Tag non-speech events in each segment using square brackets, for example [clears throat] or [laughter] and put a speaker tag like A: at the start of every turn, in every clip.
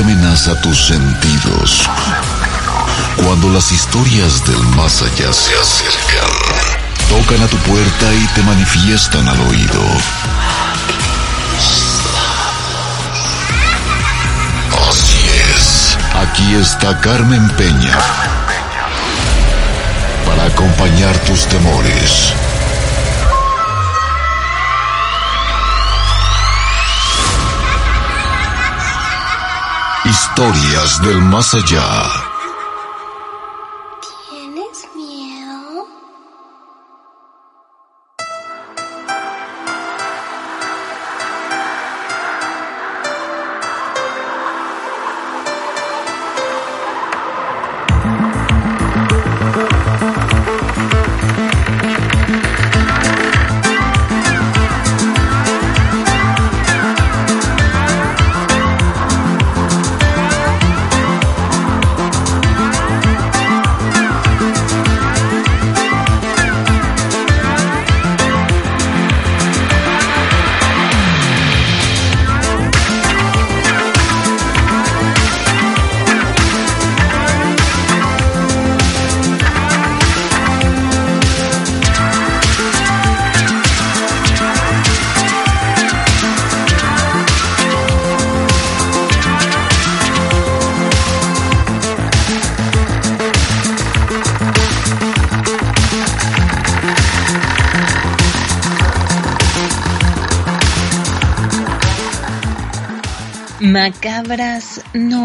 A: amenaza tus sentidos. Cuando las historias del más allá se acercan, tocan a tu puerta y te manifiestan al oído. Así es, aquí está Carmen Peña para acompañar tus temores. Historias del más allá.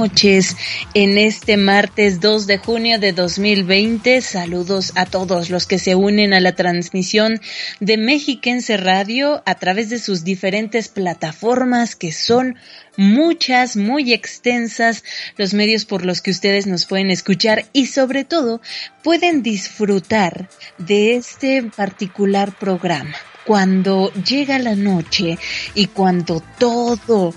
B: Noches en este martes 2 de junio de 2020. Saludos a todos los que se unen a la transmisión de Mexiquense Radio a través de sus diferentes plataformas que son muchas, muy extensas, los medios por los que ustedes nos pueden escuchar y sobre todo pueden disfrutar de este particular programa cuando llega la noche y cuando todo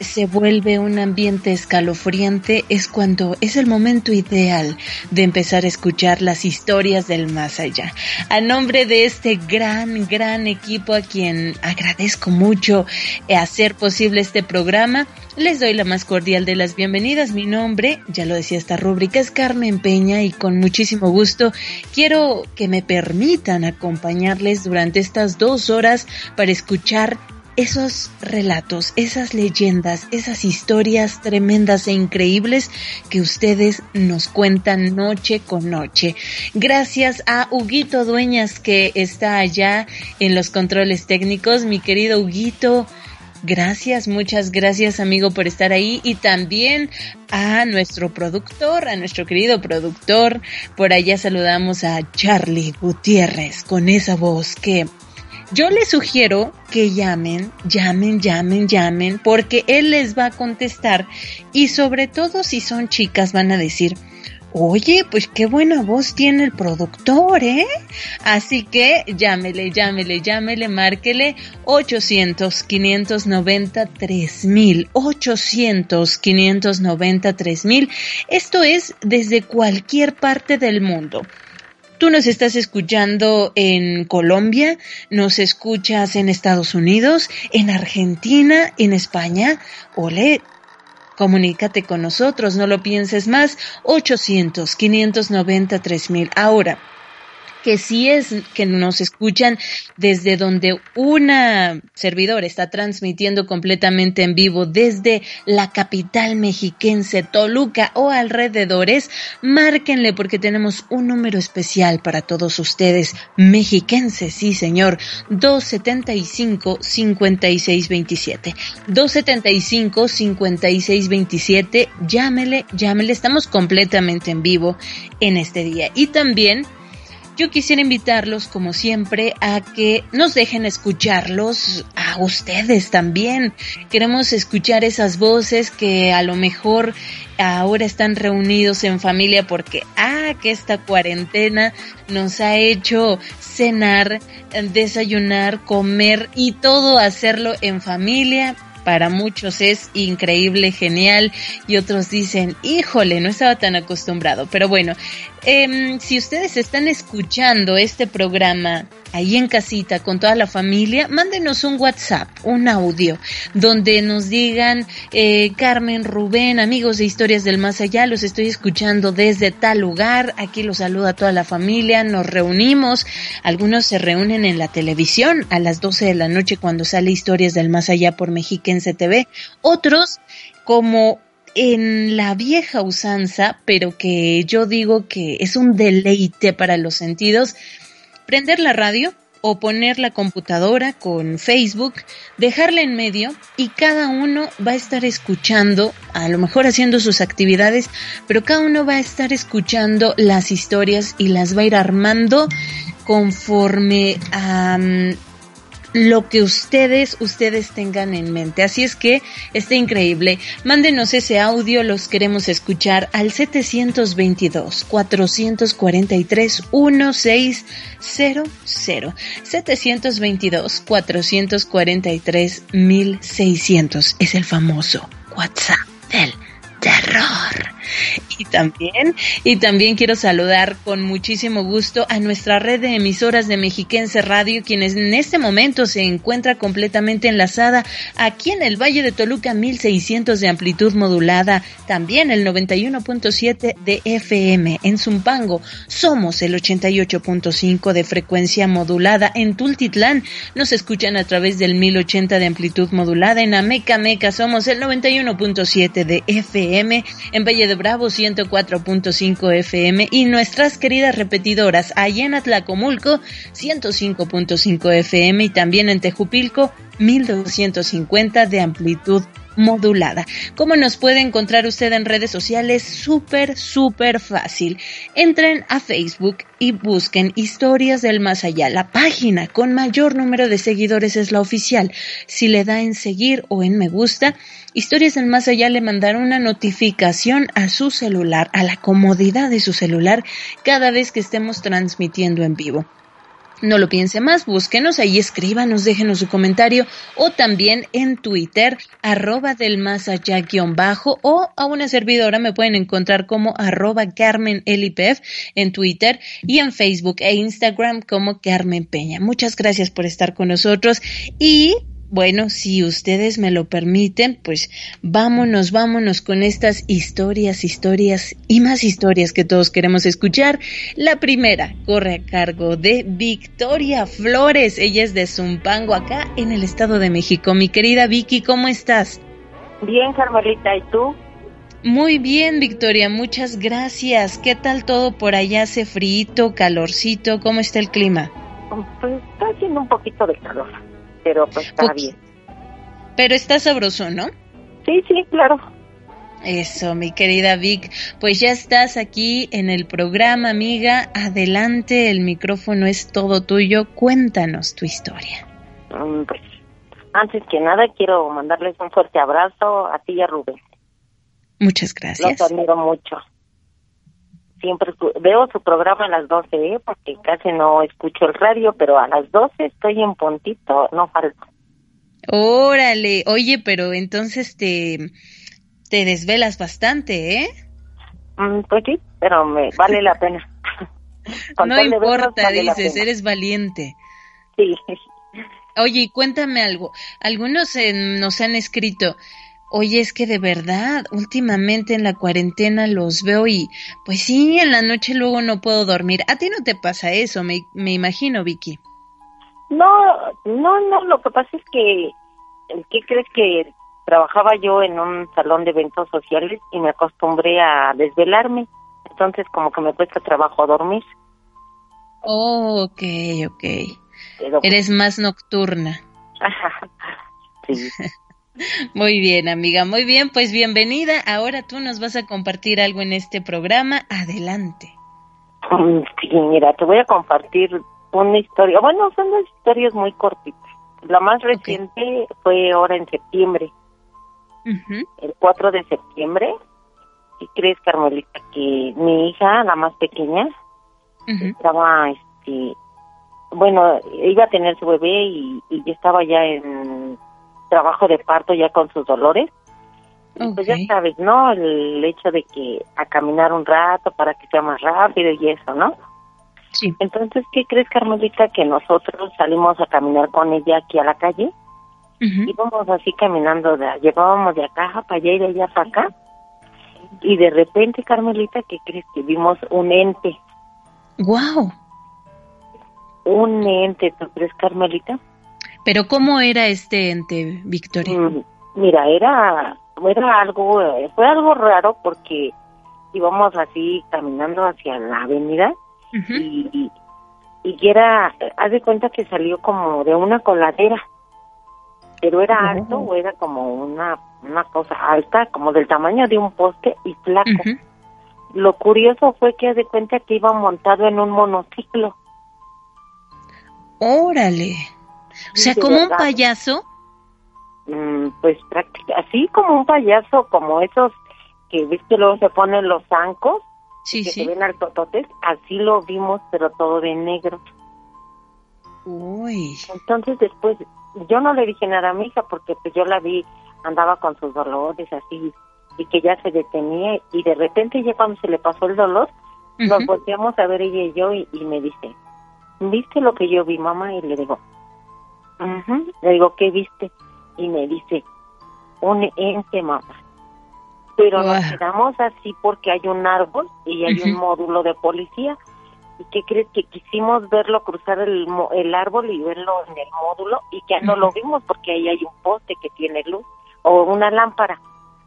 B: se vuelve un ambiente escalofriante es cuando es el momento ideal de empezar a escuchar las historias del más allá. A nombre de este gran, gran equipo a quien agradezco mucho hacer posible este programa, les doy la más cordial de las bienvenidas. Mi nombre, ya lo decía esta rúbrica, es Carmen Peña y con muchísimo gusto quiero que me permitan acompañarles durante estas dos horas para escuchar esos relatos, esas leyendas, esas historias tremendas e increíbles que ustedes nos cuentan noche con noche. Gracias a Huguito Dueñas que está allá en los controles técnicos, mi querido Huguito. Gracias, muchas gracias amigo por estar ahí y también a nuestro productor, a nuestro querido productor. Por allá saludamos a Charlie Gutiérrez con esa voz que yo les sugiero que llamen, llamen, llamen, llamen, porque él les va a contestar y sobre todo si son chicas van a decir, Oye, pues qué buena voz tiene el productor, ¿eh? Así que llámele, llámele, llámele, márquele 800 590 3000, 800 590 3000. Esto es desde cualquier parte del mundo. Tú nos estás escuchando en Colombia, nos escuchas en Estados Unidos, en Argentina, en España. Ole, comunícate con nosotros, no lo pienses más. 800 590 3000. Ahora, que si es que nos escuchan desde donde una servidor está transmitiendo completamente en vivo desde la capital mexiquense, Toluca o alrededores, márquenle porque tenemos un número especial para todos ustedes, mexiquenses, sí señor, 275 5627. 275 5627, llámele, llámele, estamos completamente en vivo en este día. Y también yo quisiera invitarlos, como siempre, a que nos dejen escucharlos a ustedes también. Queremos escuchar esas voces que a lo mejor ahora están reunidos en familia porque, ah, que esta cuarentena nos ha hecho cenar, desayunar, comer y todo hacerlo en familia para muchos es increíble, genial, y otros dicen, híjole, no estaba tan acostumbrado. Pero bueno, em, si ustedes están escuchando este programa ahí en casita con toda la familia, mándenos un WhatsApp, un audio, donde nos digan, eh, Carmen, Rubén, amigos de Historias del Más Allá, los estoy escuchando desde tal lugar, aquí los saluda toda la familia, nos reunimos, algunos se reúnen en la televisión a las 12 de la noche cuando sale Historias del Más Allá por Mexiquense TV, otros como en la vieja usanza, pero que yo digo que es un deleite para los sentidos, prender la radio o poner la computadora con Facebook, dejarla en medio y cada uno va a estar escuchando, a lo mejor haciendo sus actividades, pero cada uno va a estar escuchando las historias y las va a ir armando conforme a lo que ustedes, ustedes tengan en mente. Así es que está increíble. Mándenos ese audio, los queremos escuchar al 722 443 1600. 722 443 1600 es el famoso WhatsApp del terror. Y también, y también quiero saludar con muchísimo gusto a nuestra red de emisoras de Mexiquense Radio, quienes en este momento se encuentra completamente enlazada aquí en el Valle de Toluca 1600 de amplitud modulada, también el 91.7 de FM en Zumpango, somos el 88.5 de frecuencia modulada. En Tultitlán, nos escuchan a través del 1080 de amplitud modulada. En Ameca Meca, somos el 91.7 de FM en Valle de Bravo 104.5 FM y nuestras queridas repetidoras allá en Atlacomulco 105.5 FM y también en Tejupilco 1250 de amplitud modulada. ¿Cómo nos puede encontrar usted en redes sociales? Súper, súper fácil. Entren a Facebook y busquen Historias del Más Allá. La página con mayor número de seguidores es la oficial. Si le da en seguir o en me gusta, Historias del Más Allá le mandará una notificación a su celular, a la comodidad de su celular, cada vez que estemos transmitiendo en vivo. No lo piense más, búsquenos ahí, escríbanos, déjenos su comentario o también en Twitter, arroba del más allá guion bajo o a una servidora me pueden encontrar como arroba Carmen en Twitter y en Facebook e Instagram como Carmen Peña. Muchas gracias por estar con nosotros y bueno, si ustedes me lo permiten, pues vámonos, vámonos con estas historias, historias y más historias que todos queremos escuchar. La primera corre a cargo de Victoria Flores. Ella es de Zumpango, acá en el Estado de México. Mi querida Vicky, ¿cómo estás?
C: Bien, Carmelita, ¿y tú?
B: Muy bien, Victoria, muchas gracias. ¿Qué tal todo por allá? ¿Hace frío, calorcito? ¿Cómo está el clima?
C: Pues está haciendo un poquito de calor pero pues está bien.
B: Pero está sabroso, ¿no?
C: Sí, sí, claro.
B: Eso, mi querida Vic. Pues ya estás aquí en el programa, amiga. Adelante, el micrófono es todo tuyo. Cuéntanos tu historia.
C: Mm, pues, antes que nada, quiero mandarles un fuerte abrazo a ti y a Rubén.
B: Muchas gracias.
C: Los admiro mucho. Siempre veo su programa a las 12, ¿eh? porque casi no escucho el radio, pero a las 12 estoy en puntito, no falta.
B: Órale, oye, pero entonces te, te desvelas bastante, ¿eh?
C: Mm, pues sí, pero me vale la pena. [laughs]
B: no importa, dices, eres valiente.
C: Sí.
B: Oye, cuéntame algo. Algunos nos han escrito, Oye, es que de verdad, últimamente en la cuarentena los veo y pues sí, en la noche luego no puedo dormir. A ti no te pasa eso, me, me imagino, Vicky.
C: No, no, no, lo que pasa es que, ¿qué crees que trabajaba yo en un salón de eventos sociales y me acostumbré a desvelarme? Entonces como que me cuesta trabajo dormir.
B: Oh, ok, ok. Eres más nocturna. [laughs]
C: sí. [laughs]
B: Muy bien, amiga, muy bien, pues bienvenida. Ahora tú nos vas a compartir algo en este programa. Adelante.
C: Sí, mira, te voy a compartir una historia. Bueno, son dos historias muy cortitas. La más reciente fue ahora en septiembre. El 4 de septiembre. ¿Y crees, Carmelita, que mi hija, la más pequeña, estaba, este, bueno, iba a tener su bebé y, y estaba ya en trabajo de parto ya con sus dolores. Pues ya sabes, ¿no? El hecho de que a caminar un rato para que sea más rápido y eso, ¿no? Sí. Entonces, ¿qué crees, Carmelita? Que nosotros salimos a caminar con ella aquí a la calle. Íbamos así caminando, de, llevábamos de acá para allá y de allá para acá. Y de repente, Carmelita, ¿qué crees? Que vimos un ente.
B: ¡Wow!
C: Un ente, ¿tú crees, Carmelita?
B: Pero ¿cómo era este ente, Victoria? Mm,
C: mira, era, era algo, fue algo raro porque íbamos así caminando hacia la avenida y, y, era, haz de cuenta que salió como de una coladera, pero era alto o era como una, una cosa alta, como del tamaño de un poste y flaco. Lo curioso fue que haz de cuenta que iba montado en un monociclo.
B: Órale. O sea, como un payaso.
C: Mm, pues prácticamente, así como un payaso, como esos que ves que luego se ponen los zancos, sí, que se ven tototes, así lo vimos, pero todo de negro.
B: Uy.
C: Entonces después, yo no le dije nada a mi hija porque pues yo la vi, andaba con sus dolores así, y que ya se detenía, y de repente ya cuando se le pasó el dolor, nos volteamos a ver ella y yo, y, me dice, ¿viste lo que yo vi, mamá? Y le digo, le digo, ¿qué viste? Y me dice, un ente, mamá pero nos quedamos así porque hay un árbol y hay un módulo de policía. ¿Y qué crees? Que quisimos verlo cruzar el, el árbol y verlo en el módulo y ya no lo vimos porque ahí hay un poste que tiene luz o una lámpara.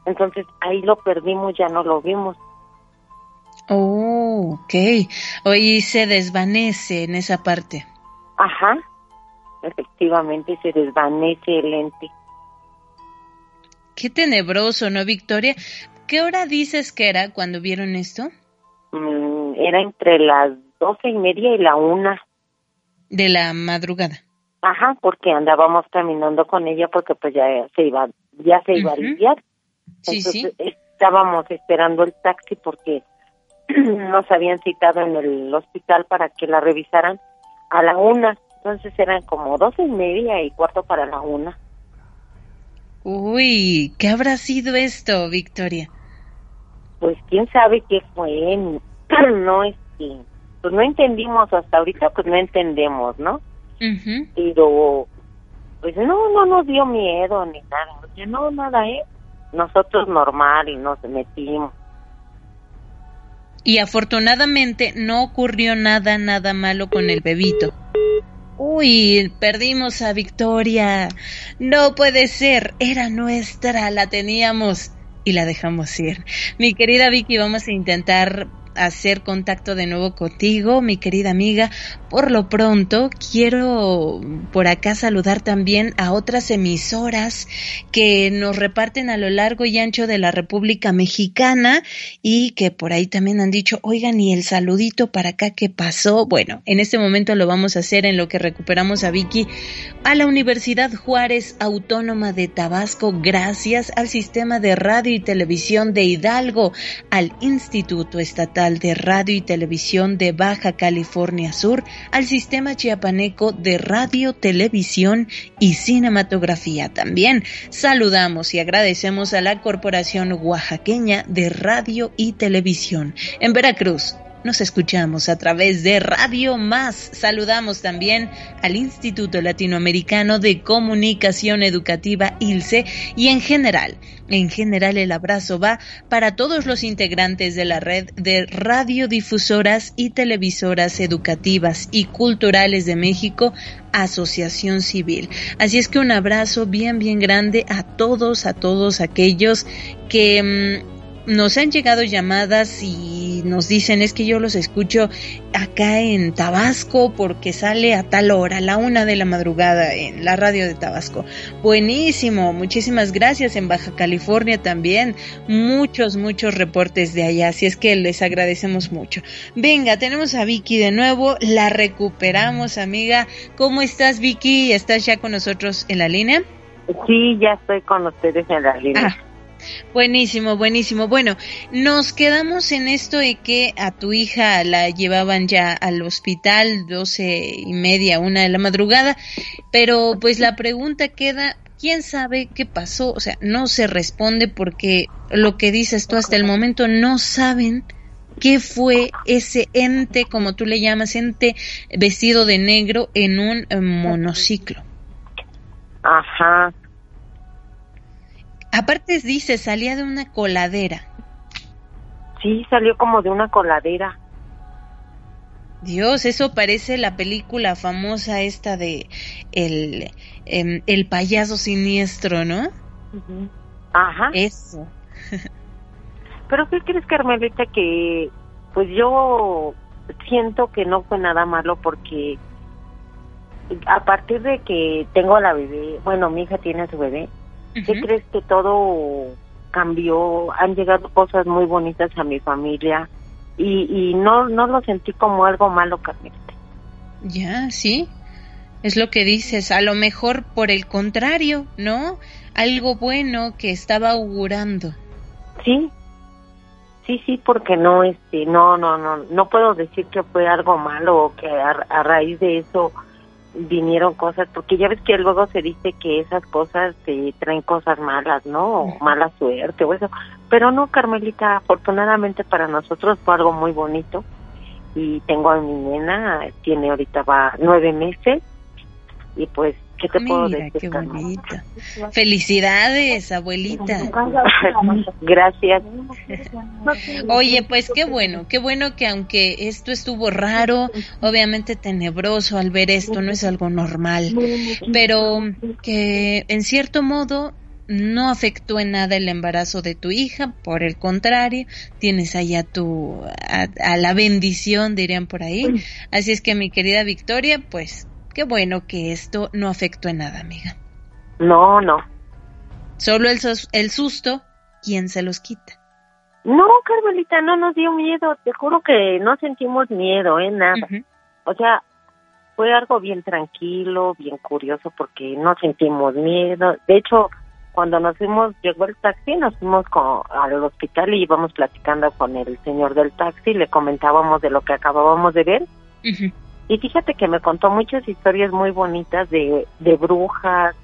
C: Entonces ahí lo perdimos, ya no lo vimos.
B: Oh, ok. Hoy se desvanece en esa parte.
C: Ajá, efectivamente se desvanece el ente.
B: Qué tenebroso, ¿no, Victoria? ¿Qué hora dices que era cuando vieron esto?
C: Mm, era entre las doce y media y la una.
B: De la madrugada.
C: Ajá, porque andábamos caminando con ella porque pues ya se iba, ya se iba a limpiar. Sí, sí. Estábamos esperando el taxi porque [clears throat] nos habían citado en el hospital para que la revisaran a la una. Entonces eran como doce y media y cuarto para la una.
B: Uy, ¿qué habrá sido esto, Victoria?
C: Pues quién sabe qué fue, [clears throat] no es que, pues no entendimos hasta ahorita, pues no entendemos, ¿no? Pero, pues no, no nos dio miedo ni nada, o no, nada, ¿eh? Nosotros normal y nos metimos.
B: Y afortunadamente no ocurrió nada, nada malo con el bebito. Uy, perdimos a Victoria. No puede ser, era nuestra, la teníamos y la dejamos ir. Mi querida Vicky, vamos a intentar hacer contacto de nuevo contigo, mi querida amiga. Por lo pronto, quiero por acá saludar también a otras emisoras que nos reparten a lo largo y ancho de la República Mexicana y que por ahí también han dicho, oigan, y el saludito para acá que pasó. Bueno, en este momento lo vamos a hacer en lo que recuperamos a Vicky a la Universidad Juárez Autónoma de Tabasco, gracias al sistema de radio y televisión de Hidalgo, al Instituto Estatal de Radio y Televisión de Baja California Sur al Sistema Chiapaneco de Radio, Televisión y Cinematografía. También saludamos y agradecemos a la Corporación Oaxaqueña de Radio y Televisión. En Veracruz, nos escuchamos a través de Radio Más. Saludamos también al Instituto Latinoamericano de Comunicación Educativa ILCE y en general, en general el abrazo va para todos los integrantes de la red de radiodifusoras y televisoras educativas y culturales de México, Asociación Civil. Así es que un abrazo bien, bien grande a todos, a todos aquellos que... Mm, nos han llegado llamadas y nos dicen es que yo los escucho acá en Tabasco porque sale a tal hora, a la una de la madrugada en la radio de Tabasco. Buenísimo, muchísimas gracias en Baja California también. Muchos, muchos reportes de allá, así es que les agradecemos mucho. Venga, tenemos a Vicky de nuevo, la recuperamos amiga. ¿Cómo estás Vicky? ¿Estás ya con nosotros en la línea?
C: Sí, ya estoy con ustedes en la línea. Ah,
B: Buenísimo, buenísimo. Bueno, nos quedamos en esto de que a tu hija la llevaban ya al hospital doce y media, una de la madrugada, pero pues la pregunta queda, ¿quién sabe qué pasó? O sea, no se responde porque lo que dices tú hasta el momento no saben ¿Qué fue ese ente, como tú le llamas, ente vestido de negro en un eh, monociclo?
C: Ajá.
B: Aparte dice, salía de una coladera.
C: Sí, salió como de una coladera.
B: Dios, eso parece la película famosa esta de el, em, el payaso siniestro, ¿no?
C: Ajá.
B: Eso. [laughs]
C: Pero ¿qué crees, Carmelita? Que pues yo siento que no fue nada malo porque a partir de que tengo a la bebé, bueno, mi hija tiene a su bebé, ¿qué crees que todo cambió? Han llegado cosas muy bonitas a mi familia y, y no, no lo sentí como algo malo, Carmelita.
B: Ya, sí. Es lo que dices, a lo mejor por el contrario, ¿no? Algo bueno que estaba augurando.
C: Sí, sí, sí, porque no, este, no, no, no, no puedo decir que fue algo malo o que a, raíz de eso vinieron cosas, porque ya ves que luego se dice que esas cosas te traen cosas malas, ¿no? O mala suerte o eso. Pero no, Carmelita, afortunadamente para nosotros fue algo muy bonito. Y tengo a mi nena, tiene ahorita va nueve meses y pues ¿Qué te puedo decir?
B: Qué bonita. Felicidades, abuelita. [laughs]
C: Gracias.
B: Oye, pues qué bueno, qué bueno que aunque esto estuvo raro, obviamente tenebroso al ver esto, no es algo normal, pero que en cierto modo no afectó en nada el embarazo de tu hija, por el contrario, tienes allá tu a la bendición, dirían por ahí. Así es que mi querida Victoria, pues Qué bueno que esto no afectó en nada, amiga.
C: No, no.
B: Solo el, el susto, ¿quién se los quita?
C: No, Carmelita, no nos dio miedo. Te juro que no sentimos miedo, ¿eh? Nada. O sea, fue algo bien tranquilo, bien curioso, porque no sentimos miedo. De hecho, cuando nos fuimos, llegó el taxi, nos fuimos al hospital y íbamos platicando con el señor del taxi, le comentábamos de lo que acabábamos de ver. Y fíjate que me contó muchas historias muy bonitas de, de brujas,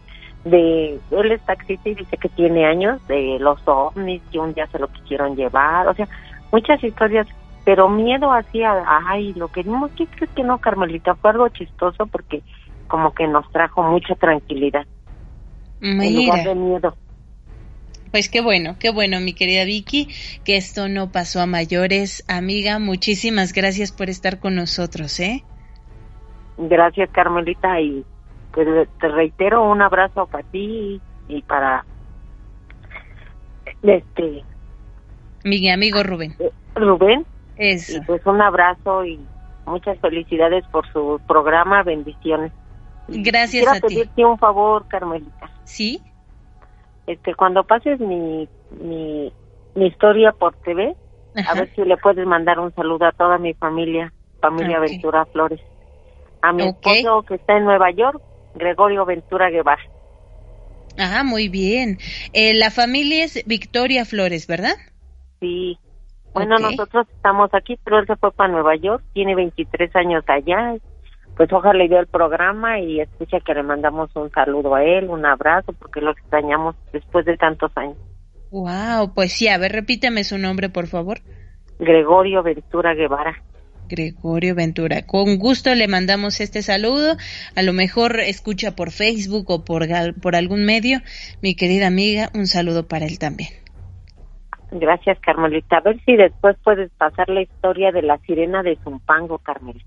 C: de él es taxista y dice que tiene años de los ovnis que un día se lo quisieron llevar, o sea, muchas historias, pero miedo hacía, ay, lo que vimos, ¿qué crees que no, Carmelita? Fue algo chistoso porque como que nos trajo mucha tranquilidad.
B: Mira.
C: En lugar de miedo.
B: Pues qué bueno, qué bueno, mi querida Vicky, que esto no pasó a mayores. Amiga, muchísimas gracias por estar con nosotros, ¿eh?
C: Gracias, Carmelita, y pues te reitero un abrazo para ti y para este
B: mi amigo Rubén.
C: Eh, Rubén.
B: Eso.
C: Y pues un abrazo y muchas felicidades por su programa, bendiciones.
B: Gracias
C: a ti. Quiero pedirte un favor, Carmelita.
B: Sí.
C: Este, cuando pases mi, mi, mi historia por TV, a ver si le puedes mandar un saludo a toda mi familia, familia Ventura Flores a mi esposo que está en Nueva York, Gregorio Ventura Guevara.
B: Ah, muy bien. Eh, la familia es Victoria Flores, ¿verdad?
C: Sí. Bueno, nosotros estamos aquí, pero él se fue para Nueva York, tiene 23 años allá. Pues ojalá le dio el programa y escucha que le mandamos un saludo a él, un abrazo, porque lo extrañamos después de tantos años.
B: Wow, pues sí, a ver, repíteme su nombre, por favor.
C: Gregorio Ventura Guevara.
B: Gregorio Ventura. Con gusto le mandamos este saludo. A lo mejor escucha por Facebook o por, por algún medio. Mi querida amiga, un saludo para él también.
C: Gracias, Carmelita. A ver si después puedes pasar la historia de la sirena de Zumpango, Carmelita.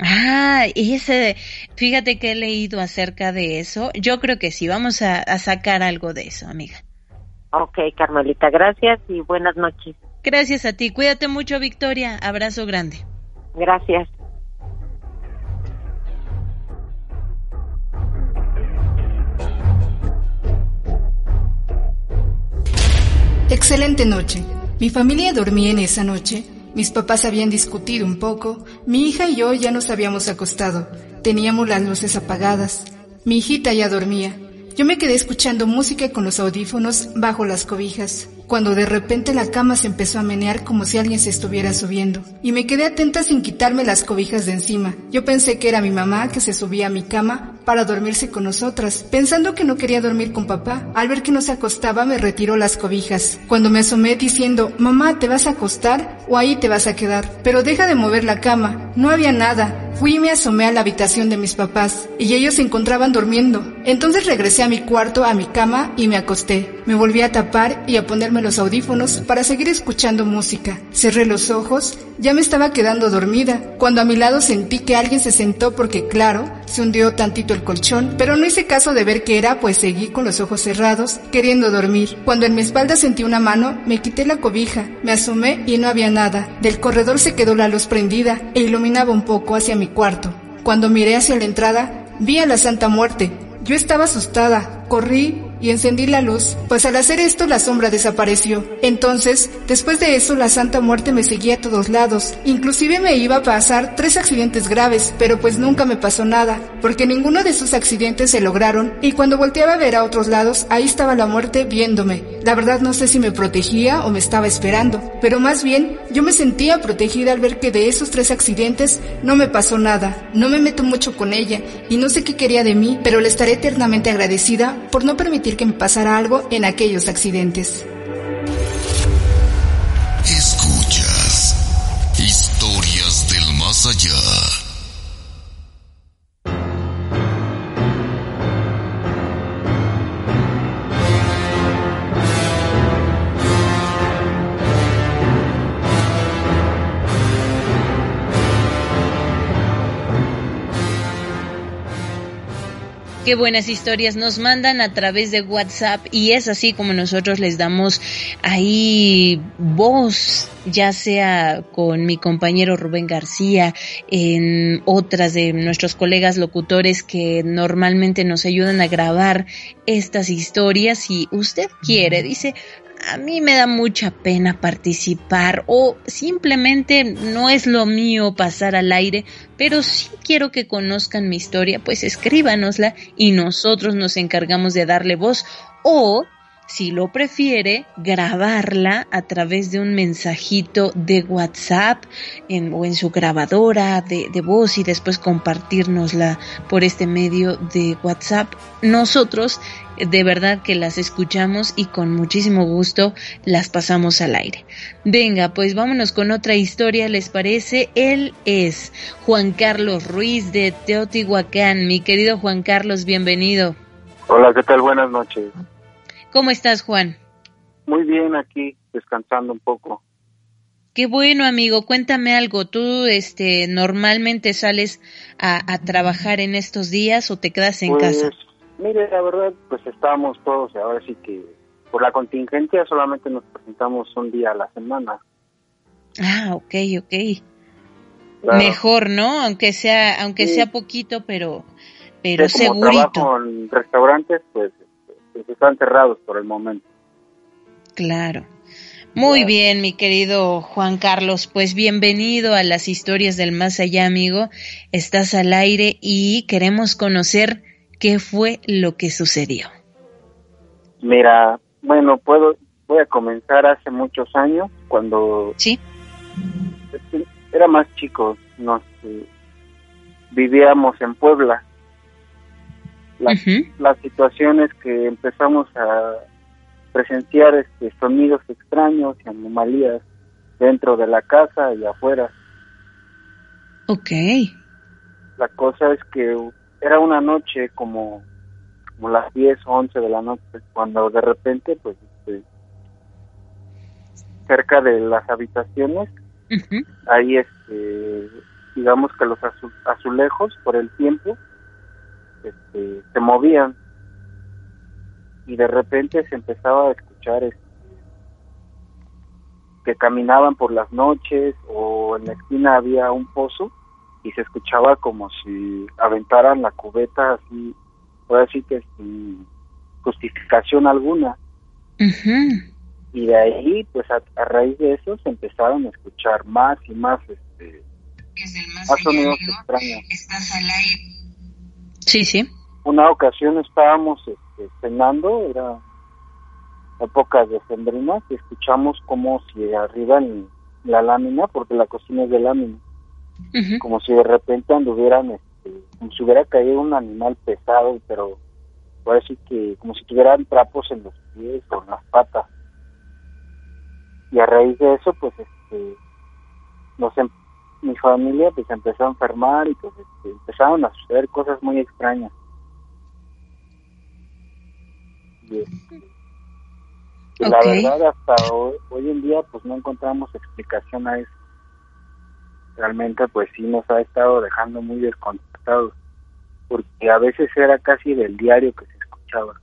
B: Ah, y ese, fíjate que he leído acerca de eso. Yo creo que sí, vamos a, a sacar algo de eso, amiga.
C: Ok, Carmelita, gracias y buenas noches.
B: Gracias a ti. Cuídate mucho, Victoria. Abrazo grande.
C: Gracias.
D: Excelente noche. Mi familia dormía en esa noche. Mis papás habían discutido un poco. Mi hija y yo ya nos habíamos acostado. Teníamos las luces apagadas. Mi hijita ya dormía. Yo me quedé escuchando música con los audífonos bajo las cobijas. cuando de repente la cama se empezó a menear como si alguien se estuviera subiendo, y me quedé atenta sin quitarme las cobijas de encima. Yo pensé que era mi mamá que se subía a mi cama para dormirse con nosotras, pensando que no quería dormir con papá. Al ver que no se acostaba me retiró las cobijas. Cuando me asomé diciendo, mamá, ¿te vas a acostar o ahí te vas a quedar? Pero deja de mover la cama. No había nada. Fui y me asomé a la habitación de mis papás y ellos se encontraban durmiendo. Entonces regresé a mi cuarto, a mi cama y me acosté. Me volví a tapar y a ponerme los audífonos para seguir escuchando música. Cerré los ojos, ya me estaba quedando dormida, cuando a mi lado sentí que alguien se sentó porque claro, se hundió tantito el colchón, pero no hice caso de ver qué era, pues seguí con los ojos cerrados, queriendo dormir. Cuando en mi espalda sentí una mano, me quité la cobija, me asomé y no había nada. Del corredor se quedó la luz prendida e iluminaba un poco hacia mi cuarto. Cuando miré hacia la entrada, vi a la Santa Muerte. Yo estaba asustada, corrí y encendí la luz, pues al hacer esto la sombra desapareció. Entonces, después de eso, la Santa Muerte me seguía a todos lados. Inclusive me iba a pasar tres accidentes graves, pero pues nunca me pasó nada, porque ninguno de esos accidentes se lograron, y cuando volteaba a ver a otros lados, ahí estaba la muerte viéndome. La verdad no sé si me protegía o me estaba esperando, pero más bien yo me sentía protegida al ver que de esos tres accidentes no me pasó nada. No me meto mucho con ella, y no sé qué quería de mí, pero le estaré eternamente agradecida por no permitir que me pasara algo en aquellos accidentes.
B: Qué buenas historias nos mandan a través de WhatsApp y es así como nosotros les damos ahí voz, ya sea con mi compañero Rubén García, en otras de nuestros colegas locutores que normalmente nos ayudan a grabar estas historias. Si usted quiere, dice, a mí me da mucha pena participar o simplemente no es lo mío pasar al aire, pero si quiero que conozcan mi historia, pues escríbanosla y nosotros nos encargamos de darle voz o si lo prefiere, grabarla a través de un mensajito de WhatsApp o en su grabadora de, de, voz y después compartirnosla por este medio de WhatsApp. Nosotros de verdad que las escuchamos y con muchísimo gusto las pasamos al aire. Venga, pues vámonos con otra historia, ¿les parece? Él es Juan Carlos Ruiz de Teotihuacán. Mi querido Juan Carlos, bienvenido.
E: Hola, ¿qué tal? Buenas noches.
B: ¿Cómo estás, Juan?
E: Muy bien, aquí descansando un poco.
B: Qué bueno, amigo. Cuéntame algo. ¿Tú, este, normalmente sales a, trabajar en estos días o te quedas en
E: pues,
B: casa?
E: Mire, la verdad, pues estamos todos, ahora sí que por la contingencia solamente nos presentamos un día a la semana.
B: Ah, ok, ok. Mejor, ¿no? Aunque sea, aunque sea poquito, pero, pero segurito.
E: Trabajo en restaurantes, pues pues, están cerrados por el momento.
B: Claro. Muy bien, mi querido Juan Carlos, pues bienvenido a las historias del más allá, amigo. Estás al aire y queremos conocer qué fue lo que sucedió.
E: Mira, bueno, puedo voy a comenzar hace muchos años cuando
B: Sí.
E: Era más chico, nos eh, vivíamos en Puebla las situaciones que empezamos a presenciar este, sonidos extraños y anomalías dentro de la casa y afuera.
B: Ok.
E: La cosa es que era una noche como, como las 10 o 11 de la noche, cuando de repente, pues, este, cerca de las habitaciones, ahí, este, digamos que los azulejos, por el tiempo, este, se movían y de repente se empezaba a escuchar este, que caminaban por las noches o en la esquina había un pozo y se escuchaba como si aventaran la cubeta así, puede decir que sin justificación alguna. Y de ahí, pues a, raíz de eso se empezaron a escuchar más y más, este, más, sonidos extraños.
B: Estás al aire Sí, sí.
E: Una ocasión estábamos este, cenando, era épocas de sembrinas y escuchamos como si arriba en la lámina, porque la cocina es de lámina, como si de repente anduvieran, este, como si hubiera caído un animal pesado, pero parece que como si tuvieran trapos en los pies o en las patas. Y a raíz de eso, pues, este, nos, em, mi familia pues empezó a enfermar y pues este, empezaron a suceder cosas muy extrañas. Y, este, la verdad hasta hoy, hoy, en día pues no encontramos explicación a eso. Realmente pues sí nos ha estado dejando muy desconcertados porque a veces era casi del diario que se escuchaba.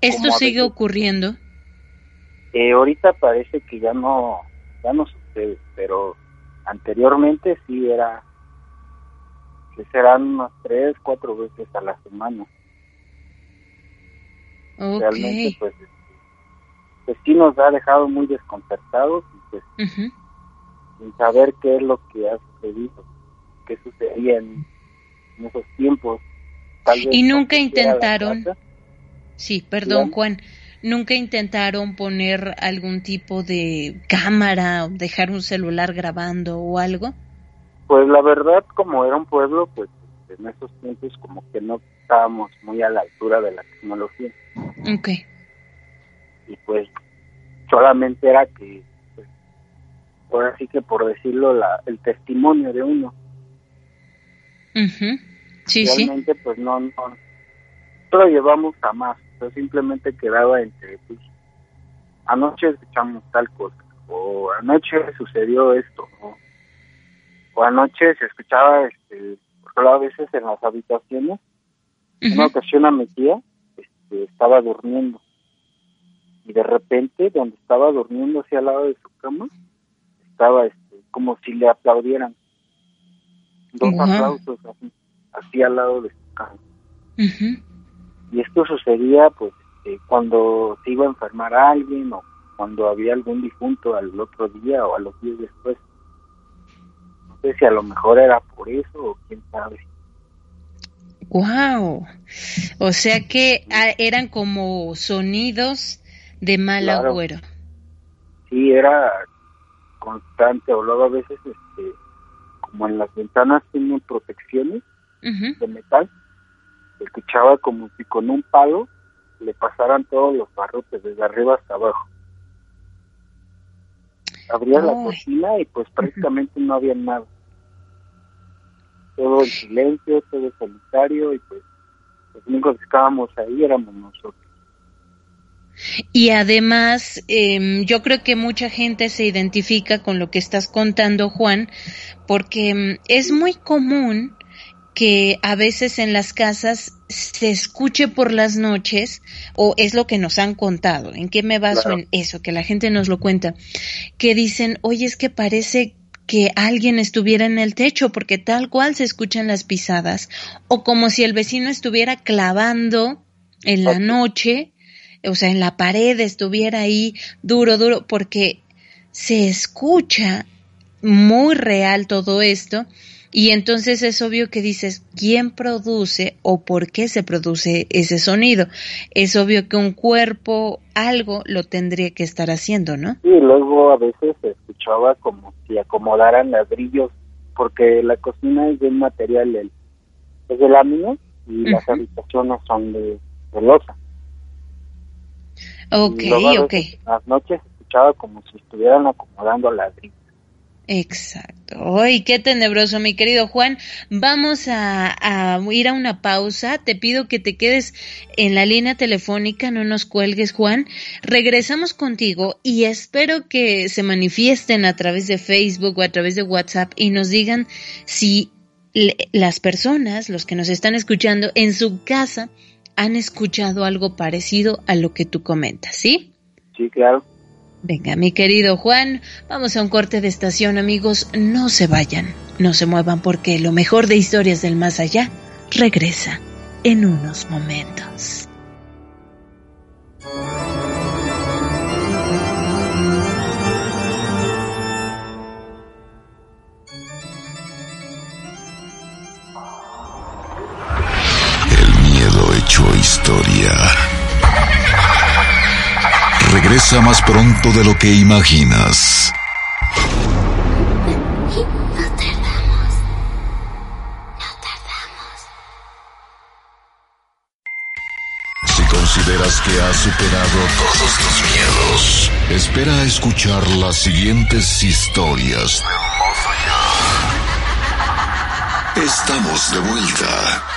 B: ¿Esto sigue ocurriendo?
E: Eh, ahorita parece que ya no ya no sucede, pero anteriormente sí era que serán unas tres, cuatro veces a la semana. Realmente, pues, pues sí nos ha dejado muy desconcertados y pues sin saber qué es lo que ha sucedido, qué sucedía en, esos tiempos.
B: y nunca intentaron, sí, perdón Juan, nunca intentaron poner algún tipo de cámara o dejar un celular grabando o algo.
E: Pues la verdad, como era un pueblo, pues en esos tiempos como que no estábamos muy a la altura de la tecnología.
B: Ok.
E: Y pues solamente era que, pues, por así que por decirlo, la, el testimonio de uno.
B: Sí,
E: Realmente pues no, no, lo llevamos a más, simplemente quedaba entre, pues, anoche escuchamos tal cosa, o anoche sucedió esto, o anoche se escuchaba, este, a veces en las habitaciones, una ocasión a mi tía este, estaba durmiendo y de repente donde estaba durmiendo hacia al lado de su cama estaba este, como si le aplaudieran dos aplausos así, así, al lado de su cama y esto sucedía pues este, cuando se iba a enfermar a alguien o cuando había algún difunto al otro día o a los días después. No sé si a lo mejor era por eso o quién sabe.
B: Wow. O sea que ah, eran como sonidos de mal agüero.
E: Sí, era constante, o luego a veces, este, como en las ventanas tienen protecciones de metal, escuchaba como si con un palo le pasaran todos los barrotes desde arriba hasta abajo. Abría la cocina y pues prácticamente no había nada todo en silencio, todo solitario y pues los únicos que estábamos ahí éramos nosotros.
B: Y además, eh, yo creo que mucha gente se identifica con lo que estás contando, Juan, porque em, es muy común que a veces en las casas se escuche por las noches, o es lo que nos han contado, ¿en qué me baso en eso? Que la gente nos lo cuenta, que dicen, oye, es que parece que alguien estuviera en el techo, porque tal cual se escuchan las pisadas, o como si el vecino estuviera clavando en la noche, o sea, en la pared estuviera ahí duro, duro, porque se escucha muy real todo esto y entonces es obvio que dices, ¿quién produce o por qué se produce ese sonido? Es obvio que un cuerpo, algo, lo tendría que estar haciendo, ¿no?
E: Sí, luego a veces se escuchaba como si acomodaran ladrillos, porque la cocina es de un material, es de lámina y las habitaciones son de, de losa.
B: Ok, ok.
E: Las noches se escuchaba como si estuvieran acomodando ladrillos.
B: Exacto. ¡Ay, qué tenebroso, mi querido Juan! Vamos a, ir a una pausa. Te pido que te quedes en la línea telefónica, no nos cuelgues, Juan. Regresamos contigo y espero que se manifiesten a través de Facebook o a través de WhatsApp y nos digan si las personas, los que nos están escuchando en su casa, han escuchado algo parecido a lo que tú comentas, ¿sí?
E: Sí, claro.
B: Venga, mi querido Juan, vamos a un corte de estación, amigos. No se vayan, no se muevan porque lo mejor de historias del más allá regresa en unos momentos.
A: Regresa más pronto de lo que imaginas. Si consideras que has superado todos tus miedos, espera a escuchar las siguientes historias Estamos de vuelta.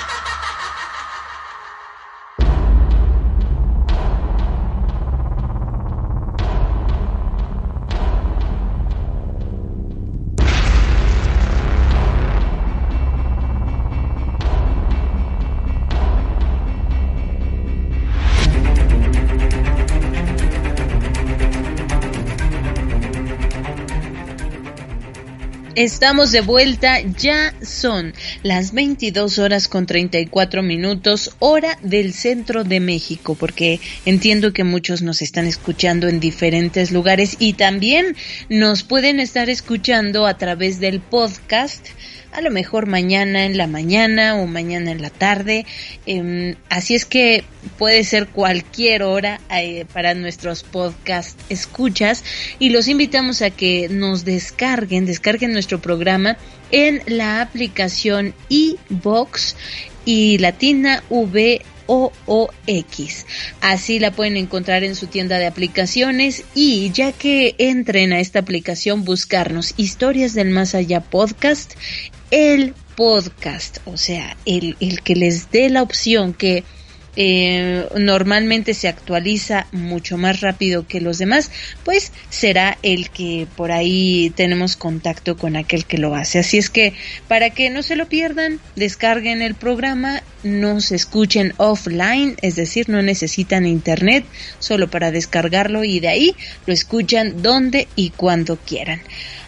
B: Estamos de vuelta, ya son las 22 horas con 34 minutos, hora del centro de México, porque entiendo que muchos nos están escuchando en diferentes lugares y también nos pueden estar escuchando a través del podcast a lo mejor mañana en la mañana o mañana en la tarde. Em, así es que puede ser cualquier hora eh, para nuestros podcast escuchas y los invitamos a que nos descarguen, descarguen nuestro programa en la aplicación iBox y Latina V X. Así la pueden encontrar en su tienda de aplicaciones y ya que entren a esta aplicación buscarnos Historias del Más Allá Podcast, el podcast, o sea, el, el que les dé la opción que eh, normalmente se actualiza mucho más rápido que los demás, pues será el que por ahí tenemos contacto con aquel que lo hace. Así es que para que no se lo pierdan, descarguen el programa, nos escuchen offline, es decir, no necesitan internet solo para descargarlo y de ahí lo escuchan donde y cuando quieran.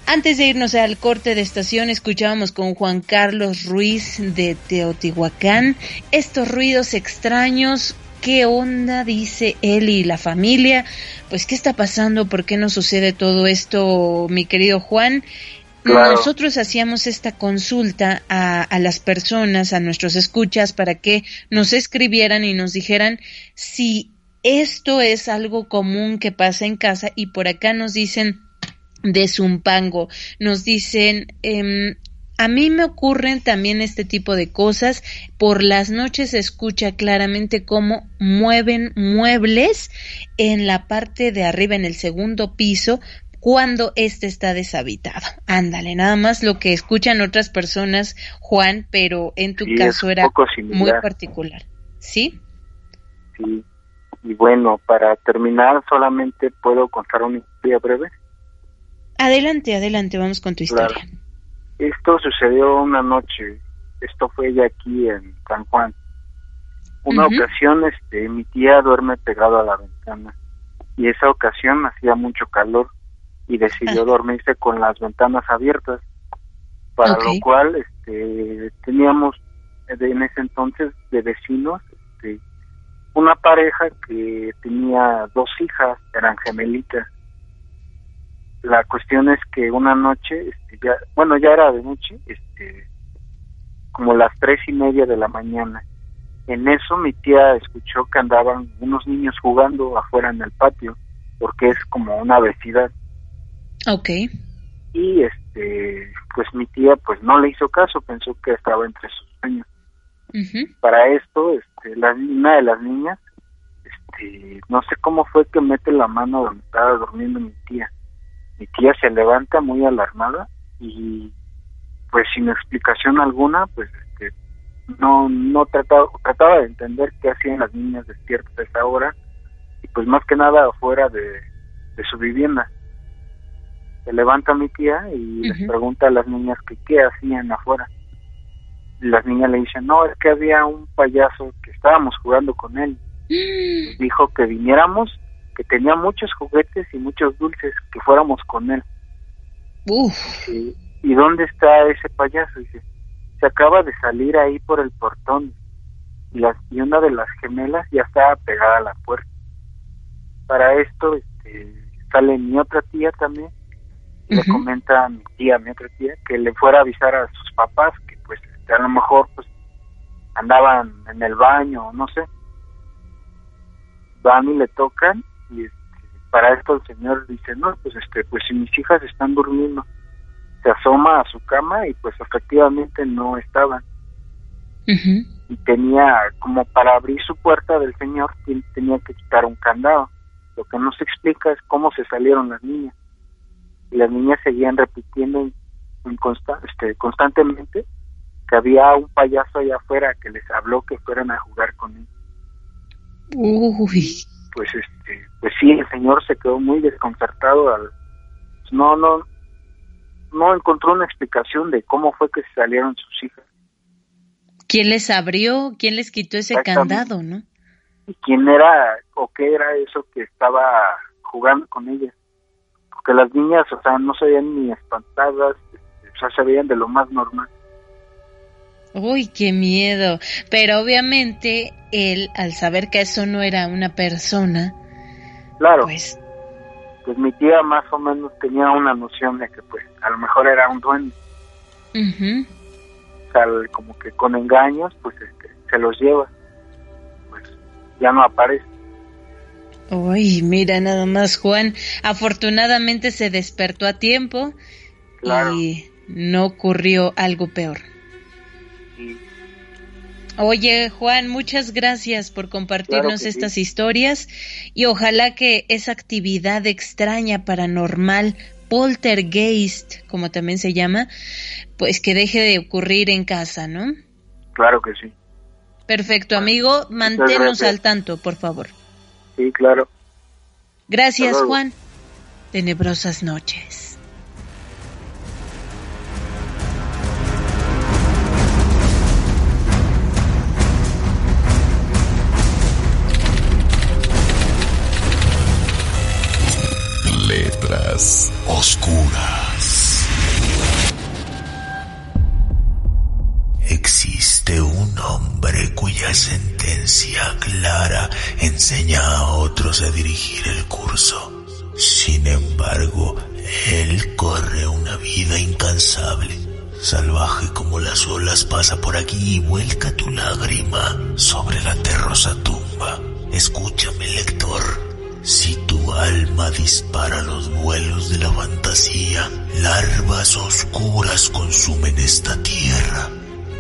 B: Antes de irnos al corte de estación, escuchábamos con Juan Carlos Ruiz de Teotihuacán estos ruidos extraños. ¿Qué onda? Dice él y la familia. Pues, ¿qué está pasando? ¿Por qué no sucede todo esto, mi querido Juan? Nosotros hacíamos esta consulta a, a, las personas, a nuestros escuchas, para que nos escribieran y nos dijeran si esto es algo común que pasa en casa y por acá nos dicen de Zumpango. Nos dicen, eh, a mí me ocurren también este tipo de cosas. Por las noches se escucha claramente cómo mueven muebles en la parte de arriba, en el segundo piso, cuando éste está deshabitado. Ándale, nada más lo que escuchan otras personas, Juan, pero en tu caso era muy particular. ¿Sí?
E: Sí. Y bueno, para terminar, solamente puedo contar una historia breve.
B: Adelante, adelante, vamos con tu historia.
E: Esto sucedió una noche, esto fue ya aquí en San Juan. Una ocasión, este, mi tía duerme pegado a la ventana y esa ocasión hacía mucho calor y decidió dormirse con las ventanas abiertas, para lo cual, este, teníamos en ese entonces de vecinos, este, una pareja que tenía dos hijas, eran gemelitas la cuestión es que una noche, este, ya, bueno, ya era de noche, este, como las tres y media de la mañana. En eso mi tía escuchó que andaban unos niños jugando afuera en el patio, porque es como una vecindad.
B: Ok.
E: Y este, pues mi tía pues no le hizo caso, pensó que estaba entre sus sueños. Para esto, este, la, una de las niñas, este, no sé cómo fue que mete la mano donde estaba durmiendo mi tía mi tía se levanta muy alarmada y pues sin explicación alguna pues este, no no trataba trataba de entender qué hacían las niñas despiertas a esa hora y pues más que nada afuera de, de su vivienda se levanta mi tía y les pregunta a las niñas que qué hacían afuera y las niñas le dicen no es que había un payaso que estábamos jugando con él [gasps] dijo que viniéramos que tenía muchos juguetes y muchos dulces, que fuéramos con él. ¿Y dónde está ese payaso? Dice, se acaba de salir ahí por el portón y, las, y una de las gemelas ya estaba pegada a la puerta. Para esto este, sale mi otra tía también le comenta a mi tía, mi otra tía, que le fuera a avisar a sus papás que pues este, a lo mejor pues andaban en el baño, no sé. Van y le tocan y este, para esto el señor dice, no, pues este, pues si mis hijas están durmiendo, se asoma a su cama y pues efectivamente no estaban. Y tenía, como para abrir su puerta del señor, tenía que quitar un candado. Lo que no se explica es cómo se salieron las niñas. Y las niñas seguían repitiendo en este, constantemente que había un payaso allá afuera que les habló que fueran a jugar con él.
B: Uy.
E: Pues este, pues sí, el señor se quedó muy desconcertado al no no no encontró una explicación de cómo fue que salieron sus hijas.
B: ¿Quién les abrió? ¿Quién les quitó ese candado, no?
E: ¿Y quién era o qué era eso que estaba jugando con ellas? Porque las niñas, o sea, no se veían ni espantadas, o sea, se veían de lo más normal.
B: Uy, qué miedo. Pero obviamente él, al saber que eso no era una persona,
E: claro. pues... Pues mi tía más o menos tenía una noción de que pues a lo mejor era un duende. O sea, como que con engaños pues este, se los lleva. Pues ya no aparece.
B: Uy, mira nada más Juan, afortunadamente se despertó a tiempo y no ocurrió algo peor. Oye, Juan, muchas gracias por compartirnos estas historias y ojalá que esa actividad extraña, paranormal, poltergeist, como también se llama, pues que deje de ocurrir en casa, ¿no?
E: Claro que sí.
B: Perfecto, amigo, manténnos al tanto, por favor.
E: Sí, claro.
B: Gracias, Juan. Tenebrosas noches.
A: oscuras. Un hombre cuya sentencia clara enseña a otros a dirigir el curso. Sin embargo, él corre una vida incansable. Salvaje como las olas pasa por aquí y vuelca tu lágrima sobre la terrosa tumba. Escúchame, lector. Si tu alma dispara los vuelos de la fantasía, larvas oscuras consumen esta tierra.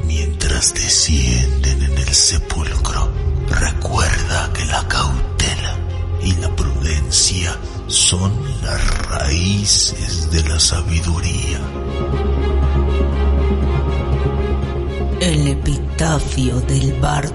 A: Mientras descienden en el sepulcro, recuerda que la cautela y la prudencia son las raíces de la sabiduría.
B: El epitafio del bardo.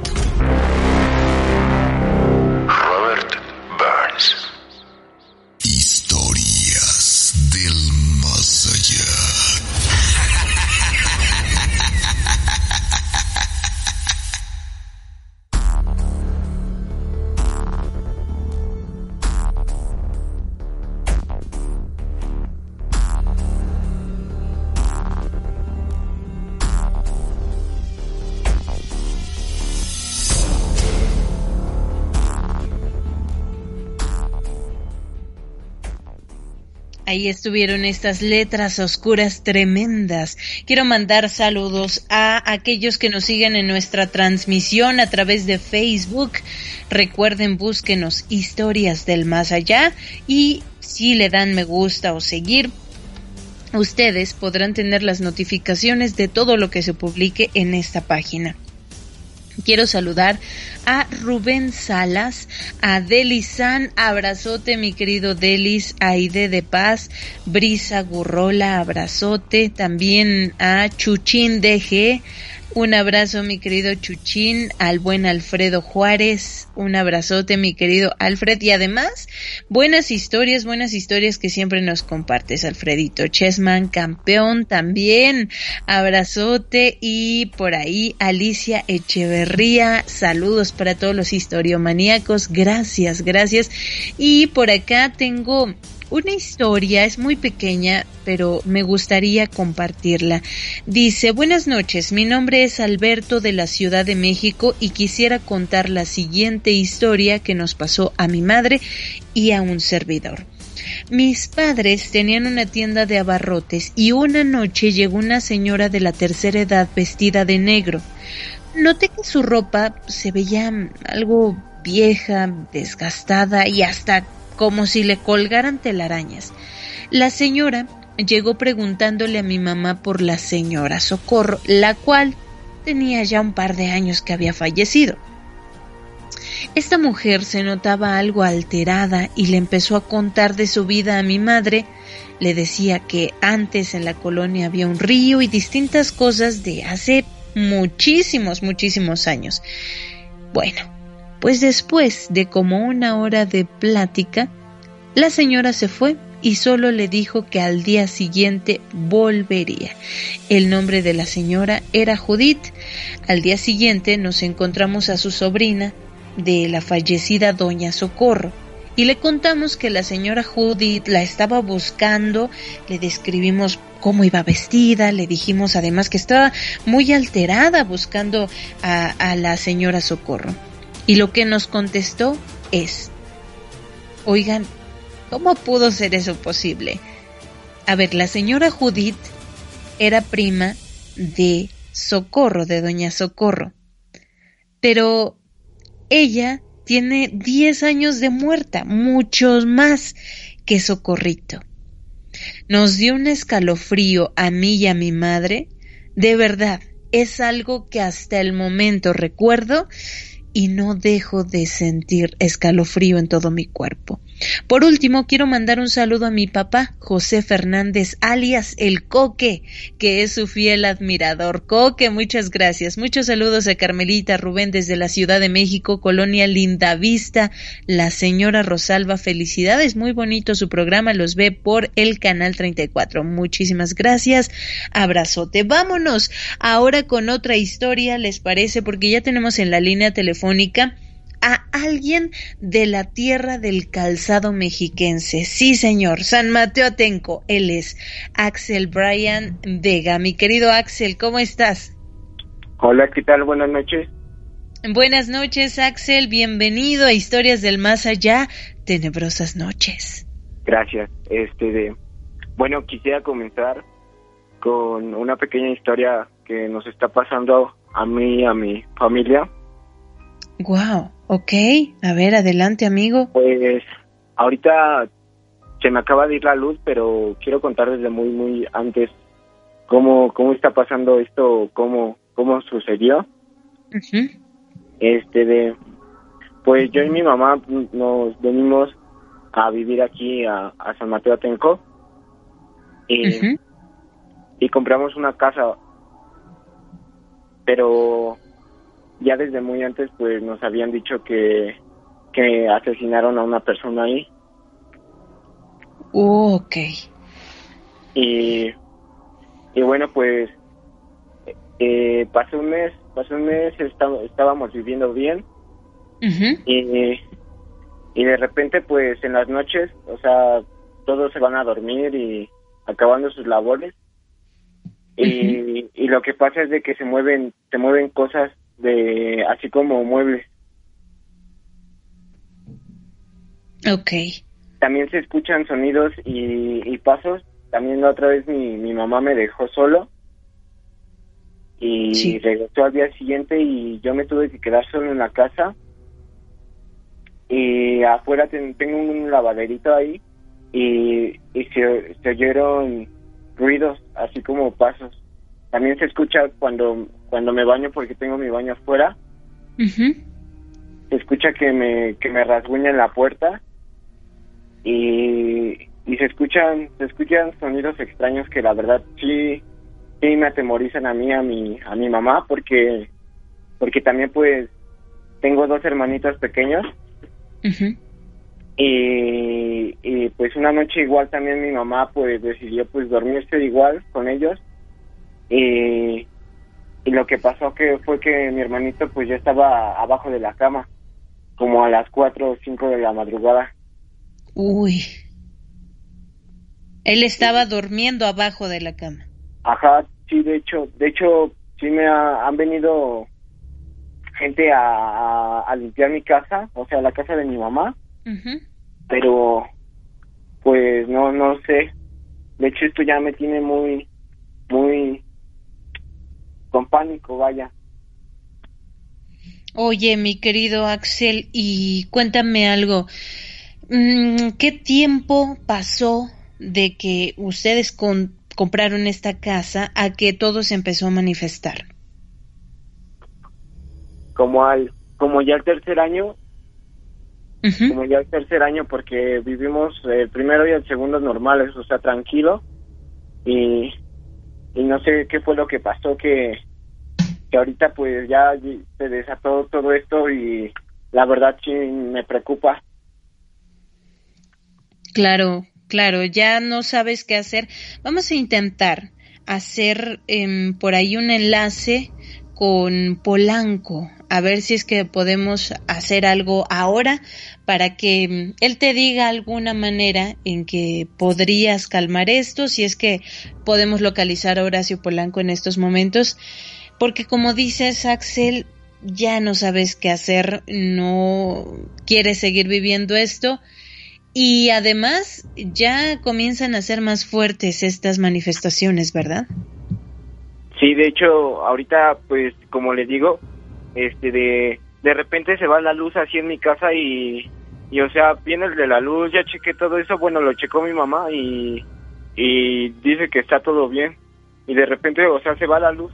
B: Estuvieron estas letras oscuras tremendas. Quiero mandar saludos a aquellos que nos siguen en nuestra transmisión a través de Facebook. Recuerden, búsquenos historias del más allá y si le dan me gusta o seguir, ustedes podrán tener las notificaciones de todo lo que se publique en esta página. Quiero saludar a Rubén Salas, a Delis San, abrazote mi querido Delis, Aide de Paz, Brisa Gurrola, abrazote, también a Chuchín DG, un abrazo, mi querido Chuchín, al buen Alfredo Juárez. Un abrazote, mi querido Alfred. Y además, buenas historias, buenas historias que siempre nos compartes, Alfredito. Chessman, campeón también. Abrazote. Y por ahí, Alicia Echeverría. Saludos para todos los historiomaníacos. Gracias, gracias. Y por acá tengo una historia, es muy pequeña, pero me gustaría compartirla. Dice, buenas noches, mi nombre es Alberto de la Ciudad de México y quisiera contar la siguiente historia que nos pasó a mi madre y a un servidor. Mis padres tenían una tienda de abarrotes y una noche llegó una señora de la tercera edad vestida de negro. Noté que su ropa se veía algo vieja, desgastada y hasta como si le colgaran telarañas. La señora llegó preguntándole a mi mamá por la señora Socorro, la cual tenía ya un par de años que había fallecido. Esta mujer se notaba algo alterada y le empezó a contar de su vida a mi madre. Le decía que antes en la colonia había un río y distintas cosas de hace muchísimos, muchísimos años. Bueno, pues después de como una hora de plática, la señora se fue y solo le dijo que al día siguiente volvería. El nombre de la señora era Judith. Al día siguiente nos encontramos a su sobrina de la fallecida doña Socorro y le contamos que la señora Judith la estaba buscando, le describimos cómo iba vestida, le dijimos además que estaba muy alterada buscando a, a la señora Socorro. Y lo que nos contestó es, oigan, ¿cómo pudo ser eso posible? A ver, la señora Judith era prima de Socorro, de doña Socorro. Pero ella tiene 10 años de muerta, muchos más que Socorrito. Nos dio un escalofrío a mí y a mi madre. De verdad, es algo que hasta el momento recuerdo y no dejo de sentir escalofrío en todo mi cuerpo. Por último, quiero mandar un saludo a mi papá, José Fernández, alias El Coque, que es su fiel admirador. Coque, muchas gracias. Muchos saludos a Carmelita Rubén desde la Ciudad de México, Colonia Linda Vista. La señora Rosalba, felicidades. Muy bonito su programa. Los ve por el canal 34. Muchísimas gracias. Abrazote. Vámonos ahora con otra historia, ¿les parece? Porque ya tenemos en la línea telefónica a alguien de la tierra del calzado mexiquense. Sí, señor, San Mateo Atenco. Él es Axel Brian Vega. Mi querido Axel, ¿cómo estás?
F: Hola, ¿qué tal? Buenas noches.
B: Buenas noches, Axel. Bienvenido a Historias del Más Allá. Tenebrosas noches.
F: Gracias. Este de bueno, quisiera comenzar con una pequeña historia que nos está pasando a mí y a mi familia.
B: Wow. Ok, a ver, adelante amigo.
F: Pues ahorita se me acaba de ir la luz, pero quiero contar desde muy, muy antes cómo, cómo está pasando esto, cómo, cómo sucedió. Este de, pues yo y mi mamá nos venimos a vivir aquí a, San Mateo Atenco y, y compramos una casa, pero ya desde muy antes pues nos habían dicho que, que asesinaron a una persona ahí.
B: Uh, ok.
F: Y, y bueno pues eh, pasó un mes, pasó un mes, estábamos viviendo bien y, y de repente pues en las noches, o sea, todos se van a dormir y acabando sus labores y, y lo que pasa es de que se mueven, se mueven cosas de así como muebles.
B: Ok.
F: También se escuchan sonidos y, pasos. También la otra vez mi, mi mamá me dejó solo y regresó al día siguiente y yo me tuve que quedar solo en la casa. Y afuera tengo un lavaderito ahí y, y se, se oyeron ruidos, así como pasos. También se escucha cuando cuando me baño porque tengo mi baño afuera. Se escucha que me que me rasguñan la puerta y, y se escuchan se escuchan sonidos extraños que la verdad sí sí me atemorizan a mí a mi a mi mamá porque porque también pues tengo dos hermanitos pequeños. Y, y pues una noche igual también mi mamá pues decidió pues dormirse igual con ellos. Y, y lo que pasó que fue que mi hermanito pues ya estaba abajo de la cama, como a las 4 o 5 de la madrugada.
B: Uy. Él estaba durmiendo abajo de la cama.
F: Ajá, sí, de hecho, de hecho, sí me han venido gente a, a, limpiar mi casa, o sea, la casa de mi mamá, pero pues no, no sé. De hecho, esto ya me tiene muy, muy, con pánico, vaya.
B: Oye, mi querido Axel, y cuéntame algo. mm, ¿qué tiempo pasó de que ustedes compraron esta casa a que todo se empezó a manifestar?
F: Como al, como ya el tercer año, como ya el tercer año, porque vivimos el primero y el segundo normales, o sea, tranquilo, y, y no sé qué fue lo que pasó, que, que ahorita pues ya se desató todo esto y la verdad sí me preocupa.
B: Claro, claro, ya no sabes qué hacer. Vamos a intentar hacer em, por ahí un enlace con Polanco, a ver si es que podemos hacer algo ahora para que em, él te diga alguna manera en que podrías calmar esto, si es que podemos localizar a Horacio Polanco en estos momentos, porque como dices, Axel, ya no sabes qué hacer, no quieres seguir viviendo esto y además ya comienzan a ser más fuertes estas manifestaciones, ¿verdad?
F: Sí, de hecho, ahorita, pues, como les digo, este, de, de repente se va la luz así en mi casa y, y o sea, viene el de la luz, ya chequé todo eso, bueno, lo checó mi mamá y, y dice que está todo bien. Y de repente, o sea, se va la luz.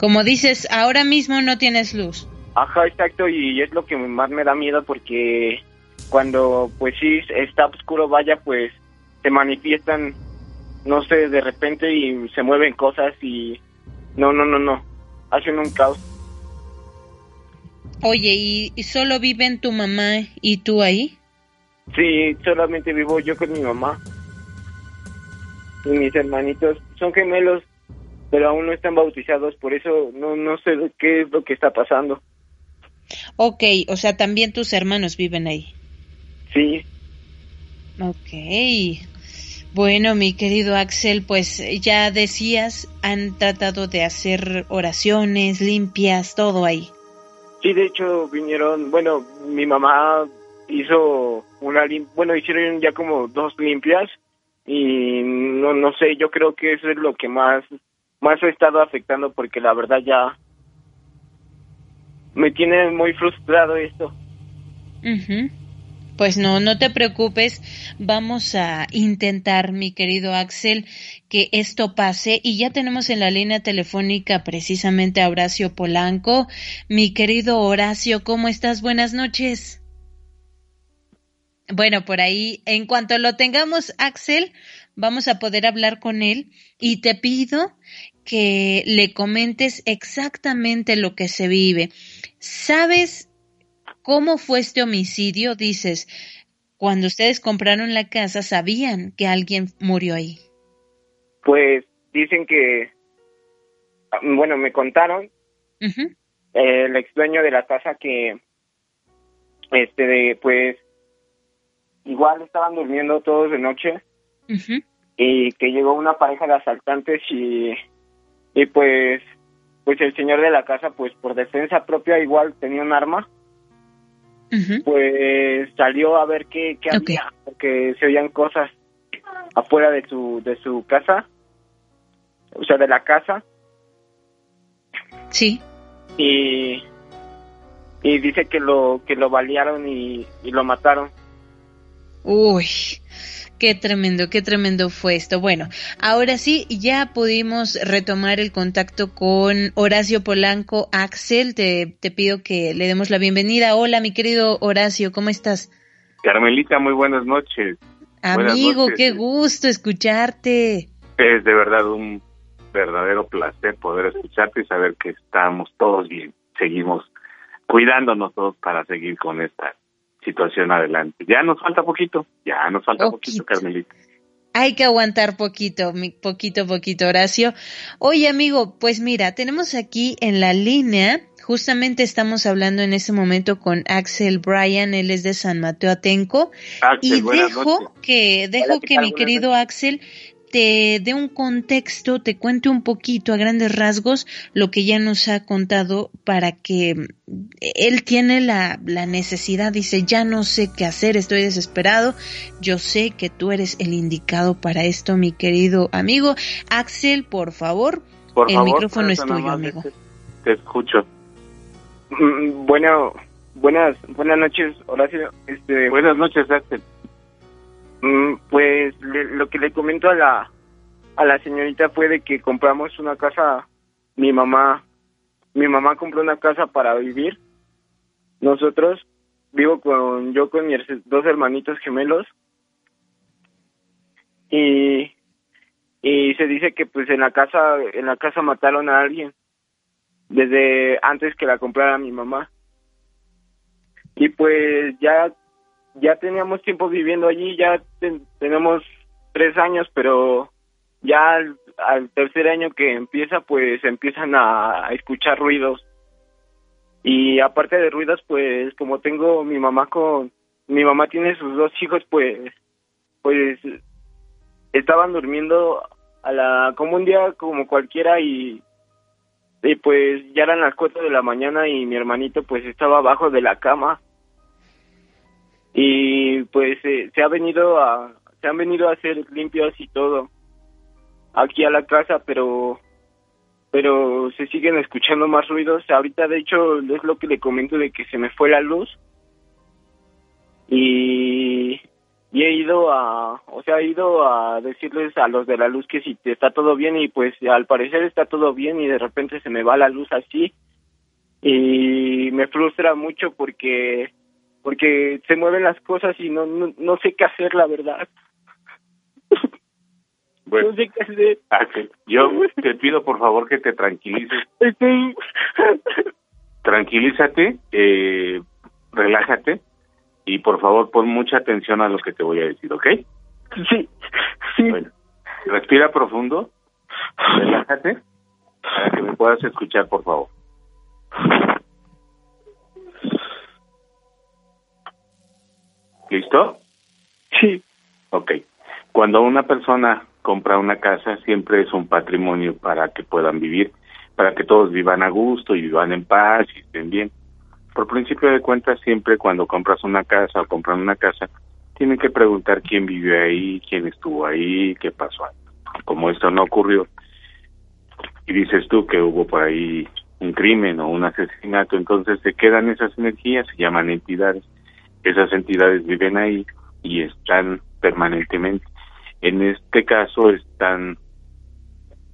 B: Como dices, ahora mismo no tienes luz.
F: Ajá, exacto, y es lo que más me da miedo porque cuando pues sí está oscuro, vaya, pues se manifiestan, no sé, de repente y se mueven cosas y no, no, no, no, hacen un caos.
B: Oye, ¿y, solo viven tu mamá y tú ahí?
F: Sí, solamente vivo yo con mi mamá. Y mis hermanitos son gemelos, pero aún no están bautizados, por eso no, no sé qué es lo que está pasando.
B: Ok, o sea, también tus hermanos viven ahí.
F: Sí.
B: Ok. Bueno, mi querido Axel, pues ya decías, han tratado de hacer oraciones limpias, todo ahí.
F: Sí, de hecho vinieron, bueno, mi mamá hizo una bueno, hicieron ya como dos limpias y no no sé, yo creo que eso es lo que más más ha estado afectando porque la verdad ya me tiene muy frustrado esto.
B: Pues no, no te preocupes. Vamos a intentar, mi querido Axel, que esto pase. Y ya tenemos en la línea telefónica precisamente a Horacio Polanco. Mi querido Horacio, ¿cómo estás? Buenas noches. Bueno, por ahí, en cuanto lo tengamos, Axel, vamos a poder hablar con él y te pido que le comentes exactamente lo que se vive. ¿Sabes ¿Cómo fue este homicidio? Dices, cuando ustedes compraron la casa, ¿sabían que alguien murió ahí?
F: Pues dicen que, bueno, me contaron el ex dueño de la casa que, este, de, pues, igual estaban durmiendo todos de noche y que llegó una pareja de asaltantes y, y pues, pues el señor de la casa, pues por defensa propia igual tenía un arma pues salió a ver qué, qué había, porque se oían cosas afuera de su, de su casa, o sea, de la casa.
B: Sí.
F: Y, y dice que lo, que lo balearon y, y lo mataron.
B: Uy, Qué tremendo, qué tremendo fue esto. Bueno, ahora sí, ya pudimos retomar el contacto con Horacio Polanco. Axel, te, te pido que le demos la bienvenida. Hola, mi querido Horacio, ¿cómo estás?
G: Carmelita, muy buenas noches.
B: Amigo, qué gusto escucharte.
G: Es de verdad un verdadero placer poder escucharte y saber que estamos todos bien. Seguimos cuidándonos todos para seguir con esta situación adelante. Ya nos falta poquito, ya nos falta poquito, Carmelita.
B: Hay que aguantar poquito, poquito, poquito, Horacio. Oye, amigo, pues mira, tenemos aquí en la línea, justamente estamos hablando en ese momento con Axel Bryan, él es de San Mateo Atenco, y dejo que, dejo que mi querido Axel te dé un contexto, te cuente un poquito a grandes rasgos lo que ya nos ha contado para que él tiene la, la, necesidad, dice, ya no sé qué hacer, estoy desesperado, yo sé que tú eres el indicado para esto, mi querido amigo. Axel, por favor, el micrófono es tuyo, amigo.
G: Te, escucho.
F: Mm, bueno, buenas buenas noches, Horacio. Este,
G: buenas noches, Axel.
F: Mm, pues lo que le comento a la a la señorita fue de que compramos una casa, mi mamá, mi mamá compró una casa para vivir. Nosotros vivo con yo con mis dos hermanitos gemelos. Y y se dice que pues en la casa en la casa mataron a alguien desde antes que la comprara mi mamá. Y pues ya ya teníamos tiempo viviendo allí ya tenemos tres años pero ya al, tercer año que empieza pues empiezan a, escuchar ruidos. Y aparte de ruidos pues como tengo mi mamá con mi mamá tiene sus dos hijos pues pues estaban durmiendo a la como un día como cualquiera y y pues ya eran las cuatro de la mañana y mi hermanito pues estaba abajo de la cama y pues eh, se ha venido a se han venido a hacer limpios y todo aquí a la casa pero pero se siguen escuchando más ruidos. Ahorita de hecho es lo que le comento de que se me fue la luz. Y y he ido a, o sea, he ido a decirles a los de la luz que si está todo bien y pues al parecer está todo bien y de repente se me va la luz así. Y me frustra mucho porque porque se mueven las cosas y no no, sé qué hacer la verdad.
G: Bueno, no sé qué hacer. Yo te pido por favor que te tranquilices. Tranquilízate, eh, relájate y por favor pon mucha atención a lo que te voy a decir, ¿ok?
F: Sí, sí.
G: Bueno, respira profundo, relájate, para que me puedas escuchar, por favor. ¿Listo?
F: Sí.
G: Ok. Cuando una persona compra una casa, siempre es un patrimonio para que puedan vivir, para que todos vivan a gusto y vivan en paz y estén bien por principio de cuentas, siempre cuando compras una casa o compran una casa, tienen que preguntar quién vive ahí, quién estuvo ahí, qué pasó. Como esto no ocurrió, y dices tú que hubo por ahí un crimen o un asesinato, entonces se quedan esas energías, se llaman entidades. Esas entidades viven ahí y están permanentemente. En este caso están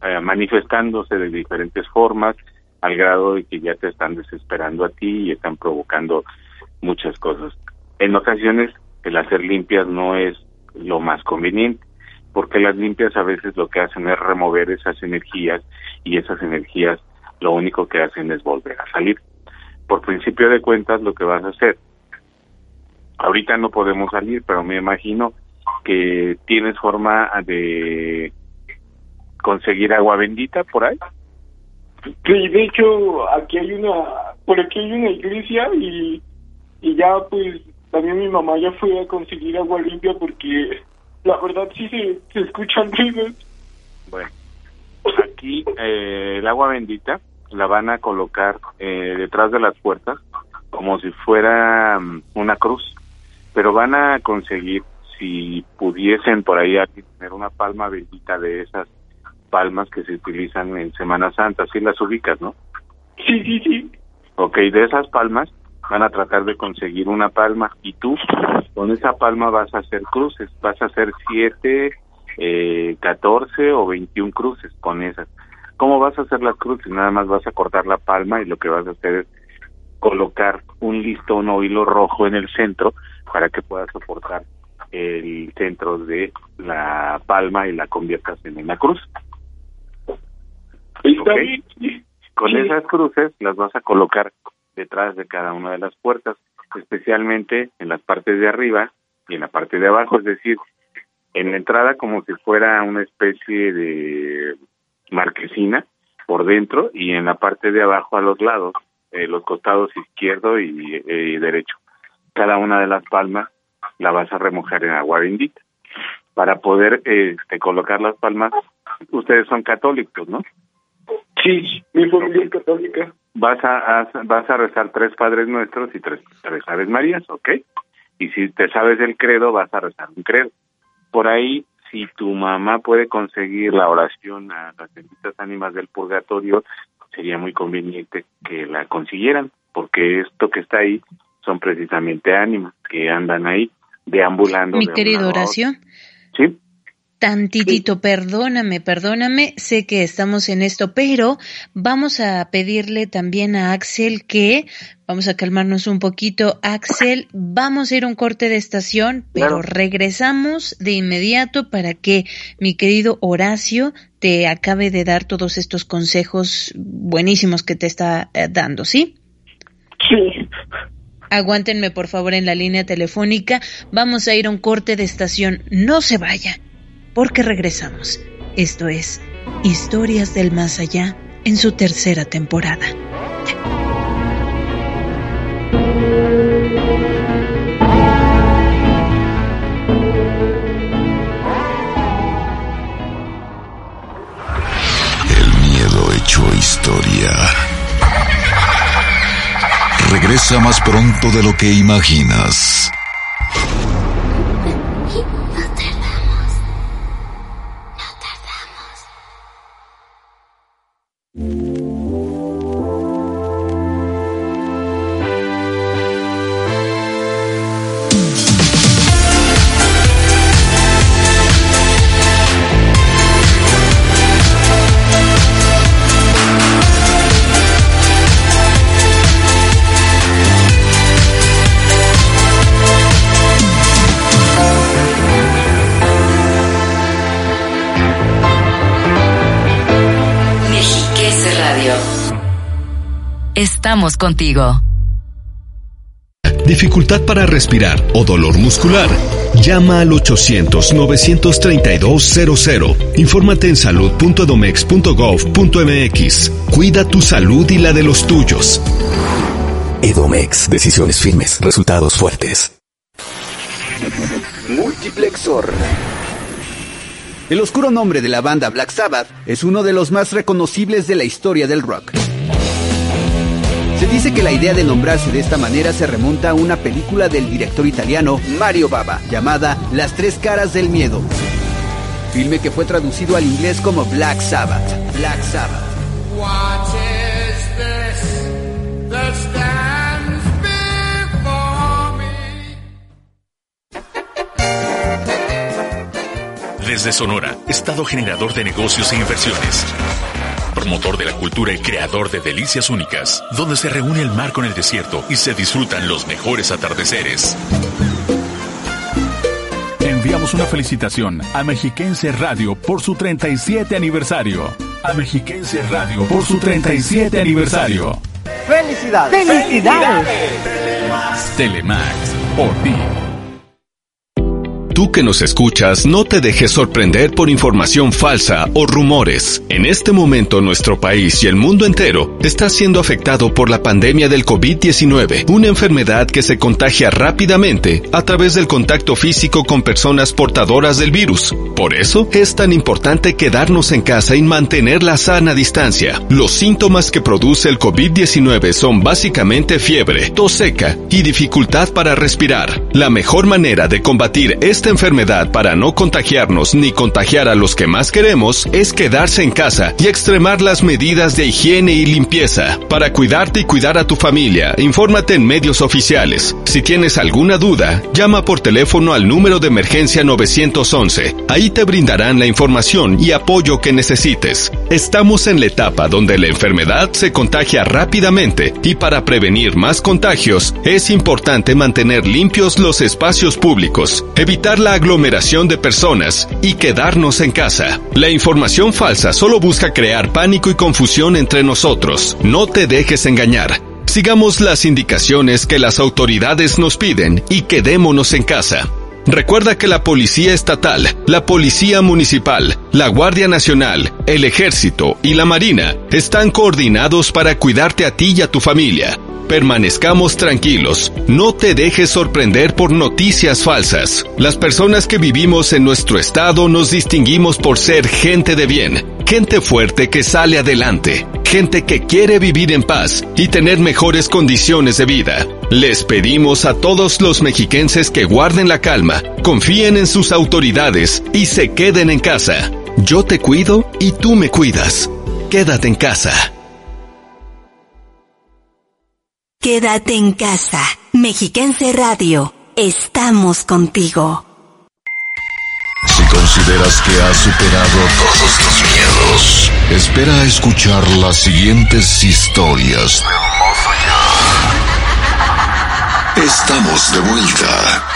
G: eh, manifestándose de diferentes formas, al grado de que ya te están desesperando a ti y están provocando muchas cosas. En ocasiones el hacer limpias no es lo más conveniente, porque las limpias a veces lo que hacen es remover esas energías y esas energías lo único que hacen es volver a salir. Por principio de cuentas lo que vas a hacer, ahorita no podemos salir, pero me imagino que tienes forma de conseguir agua bendita por ahí.
F: Sí, de hecho, aquí hay una, por aquí hay una iglesia y, y ya pues también mi mamá ya fue a conseguir agua limpia porque la verdad sí se, se escuchan ruidos.
G: Bueno, aquí eh, el agua bendita la van a colocar eh, detrás de las puertas como si fuera mm, una cruz, pero van a conseguir, si pudiesen por ahí tener una palma bendita de esas palmas que se utilizan en Semana Santa, sí las ubicas, ¿no?
F: Sí, sí, sí.
G: Ok, de esas palmas van a tratar de conseguir una palma y tú con esa palma vas a hacer cruces, vas a hacer siete, eh, 14 o 21 cruces con esas. ¿Cómo vas a hacer las cruces? Nada más vas a cortar la palma y lo que vas a hacer es colocar un listón o hilo rojo en el centro para que puedas soportar el centro de la palma y la conviertas en una cruz. Con esas cruces las vas a colocar detrás de cada una de las puertas, especialmente en las partes de arriba y en la parte de abajo, es decir, en la entrada como si fuera una especie de marquesina por dentro y en la parte de abajo a los lados, eh, los costados izquierdo y, y derecho. Cada una de las palmas la vas a remojar en agua bendita. Para poder este, colocar las palmas, ustedes son católicos, ¿no?
F: Sí, mi familia es católica.
G: Vas a, vas a rezar tres Padres Nuestros y tres, tres Aves Marías, ¿ok? Y si te sabes el credo, vas a rezar un credo. Por ahí, si tu mamá puede conseguir la oración a las benditas ánimas del purgatorio, sería muy conveniente que la consiguieran, porque esto que está ahí son precisamente ánimos que andan ahí deambulando.
B: Mi querido Horacio.
G: Sí.
B: Tantitito, perdóname, perdóname, sé que estamos en esto, pero vamos a pedirle también a Axel que, vamos a calmarnos un poquito, Axel, vamos a ir a un corte de estación, pero regresamos de inmediato para que mi querido Horacio te acabe de dar todos estos consejos buenísimos que te está eh, dando, ¿sí?
C: Sí.
B: Aguántenme por favor en la línea telefónica, vamos a ir a un corte de estación, no se vaya porque regresamos. Esto es Historias del Más Allá en su tercera temporada.
A: Regresa más pronto de lo que imaginas.
H: Estamos contigo.
I: Dificultad para respirar o dolor muscular. Llama al 800-932-00. Infórmate en salud.edomex.gov.mx. Cuida tu salud y la de los tuyos.
J: Edomex. Decisiones firmes. Resultados fuertes.
K: Multiplexor. El oscuro nombre de la banda Black Sabbath es uno de los más reconocibles de la historia del rock. Se dice que la idea de nombrarse de esta manera se remonta a una película del director italiano Mario Bava, llamada Las tres caras del miedo. Filme que fue traducido al inglés como Black Sabbath. Black Sabbath.
L: Desde Sonora, Estado generador de negocios e inversiones promotor de la cultura y creador de delicias únicas, donde se reúne el mar con el desierto y se disfrutan los mejores atardeceres.
M: Enviamos una felicitación a Mexiquense Radio por su 37 aniversario. A Mexiquense Radio por su 37 aniversario.
N: ¡Felicidades!
M: ¡Felicidades! Telemax, por ti.
I: Tú que nos escuchas, no te dejes sorprender por información falsa o rumores. En este momento nuestro país y el mundo entero está siendo afectado por la pandemia del COVID-19, una enfermedad que se contagia rápidamente a través del contacto físico con personas portadoras del virus. Por eso es tan importante quedarnos en casa y mantener la sana distancia. Los síntomas que produce el COVID-19 son básicamente fiebre, tos seca y dificultad para respirar. La mejor manera de combatir esta enfermedad para no contagiarnos ni contagiar a los que más queremos es quedarse en casa y extremar las medidas de higiene y limpieza. Para cuidarte y cuidar a tu familia, infórmate en medios oficiales. Si tienes alguna duda, llama por teléfono al número de emergencia 911. Ahí te brindarán la información y apoyo que necesites. Estamos en la etapa donde la enfermedad se contagia rápidamente y para prevenir más contagios es importante mantener limpios los espacios públicos, evitar la aglomeración de personas y quedarnos en casa. La información falsa solo busca crear pánico y confusión entre nosotros. No te dejes engañar. Sigamos las indicaciones que las autoridades nos piden y quedémonos en casa. Recuerda que la Policía Estatal, la Policía Municipal, la Guardia Nacional, el Ejército y la Marina están coordinados para cuidarte a ti y a tu familia. Permanezcamos tranquilos, no te dejes sorprender por noticias falsas. Las personas que vivimos en nuestro estado nos distinguimos por ser gente de bien, gente fuerte que sale adelante, gente que quiere vivir en paz y tener mejores condiciones de vida. Les pedimos a todos los mexiquenses que guarden la calma, confíen en sus autoridades y se queden en casa. Yo te cuido y tú me cuidas. Quédate en casa.
O: Quédate en casa.
N: Mexiquense Radio, estamos contigo.
O: Si consideras que has superado todos tus miedos, espera a escuchar las siguientes historias Estamos de vuelta.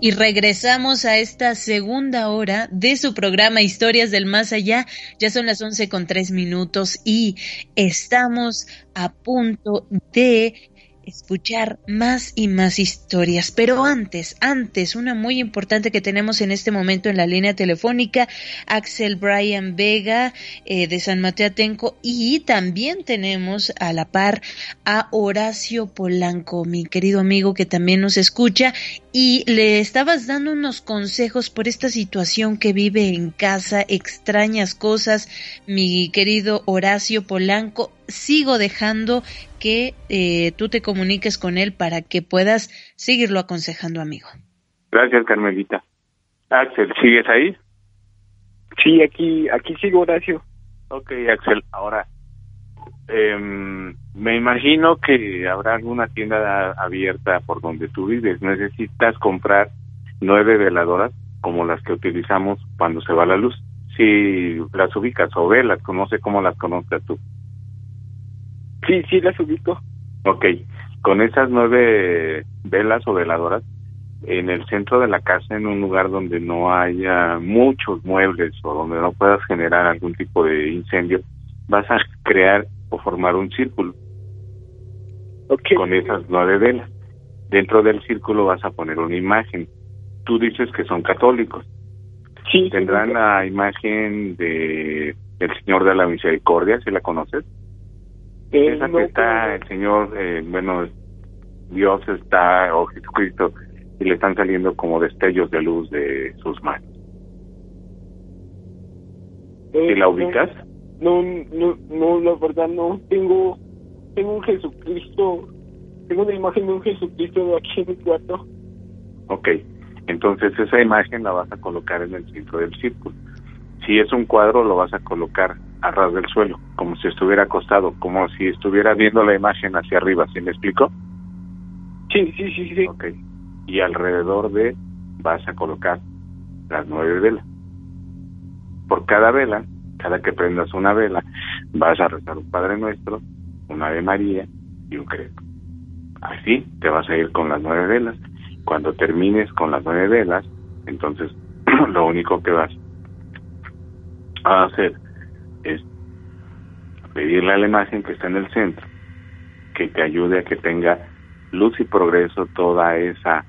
B: Y regresamos a esta segunda hora de su programa Historias del Más Allá. Ya son las once con tres minutos y estamos a punto de escuchar más y más historias. Pero antes, antes, una muy importante que tenemos en este momento en la línea telefónica, Axel Brian Vega eh, de San Mateo Atenco y también tenemos a la par a Horacio Polanco, mi querido amigo que también nos escucha y le estabas dando unos consejos por esta situación que vive en casa, extrañas cosas, mi querido Horacio Polanco. Sigo dejando que eh, tú te comuniques con él para que puedas seguirlo aconsejando, amigo.
G: Gracias, Carmelita. Axel, ¿sigues ahí?
F: Sí, aquí, aquí sigo, Horacio.
G: Ok, Axel, ahora, eh, me imagino que habrá alguna tienda abierta por donde tú vives. Necesitas comprar nueve veladoras como las que utilizamos cuando se va la luz. Si las ubicas o velas, no sé cómo las conozcas tú.
F: Sí, sí las ubico.
G: Ok, con esas nueve velas o veladoras, en el centro de la casa, en un lugar donde no haya muchos muebles o donde no puedas generar algún tipo de incendio, vas a crear o formar un círculo con esas nueve velas. Dentro del círculo vas a poner una imagen. Tú dices que son católicos.
F: Sí.
G: Tendrán la imagen de el Señor de la Misericordia, si la conoces. Eh, Esa que está el Señor, eh, bueno, Dios está, o Jesucristo, y le están saliendo como destellos de luz de sus manos.
F: Eh,
G: la ubicas?
F: No, no, no, la verdad no. Tengo, tengo un Jesucristo, tengo una imagen de un Jesucristo de aquí en mi cuarto.
G: Ok, entonces esa imagen la vas a colocar en el centro del círculo. Si es un cuadro, lo vas a colocar a ras del suelo, como si estuviera acostado, como si estuviera viendo la imagen hacia arriba, ¿sí me explico?
F: Sí, sí, sí, sí.
G: Ok, y alrededor de vas a colocar las nueve velas. Por cada vela cada que prendas una vela, vas a rezar un Padre Nuestro, una Ave María y un credo. Así te vas a ir con las nueve velas. Cuando termines con las nueve velas, entonces [clears throat] lo único que vas a hacer es pedirle a la imagen que está en el centro que te ayude a que tenga luz y progreso toda esa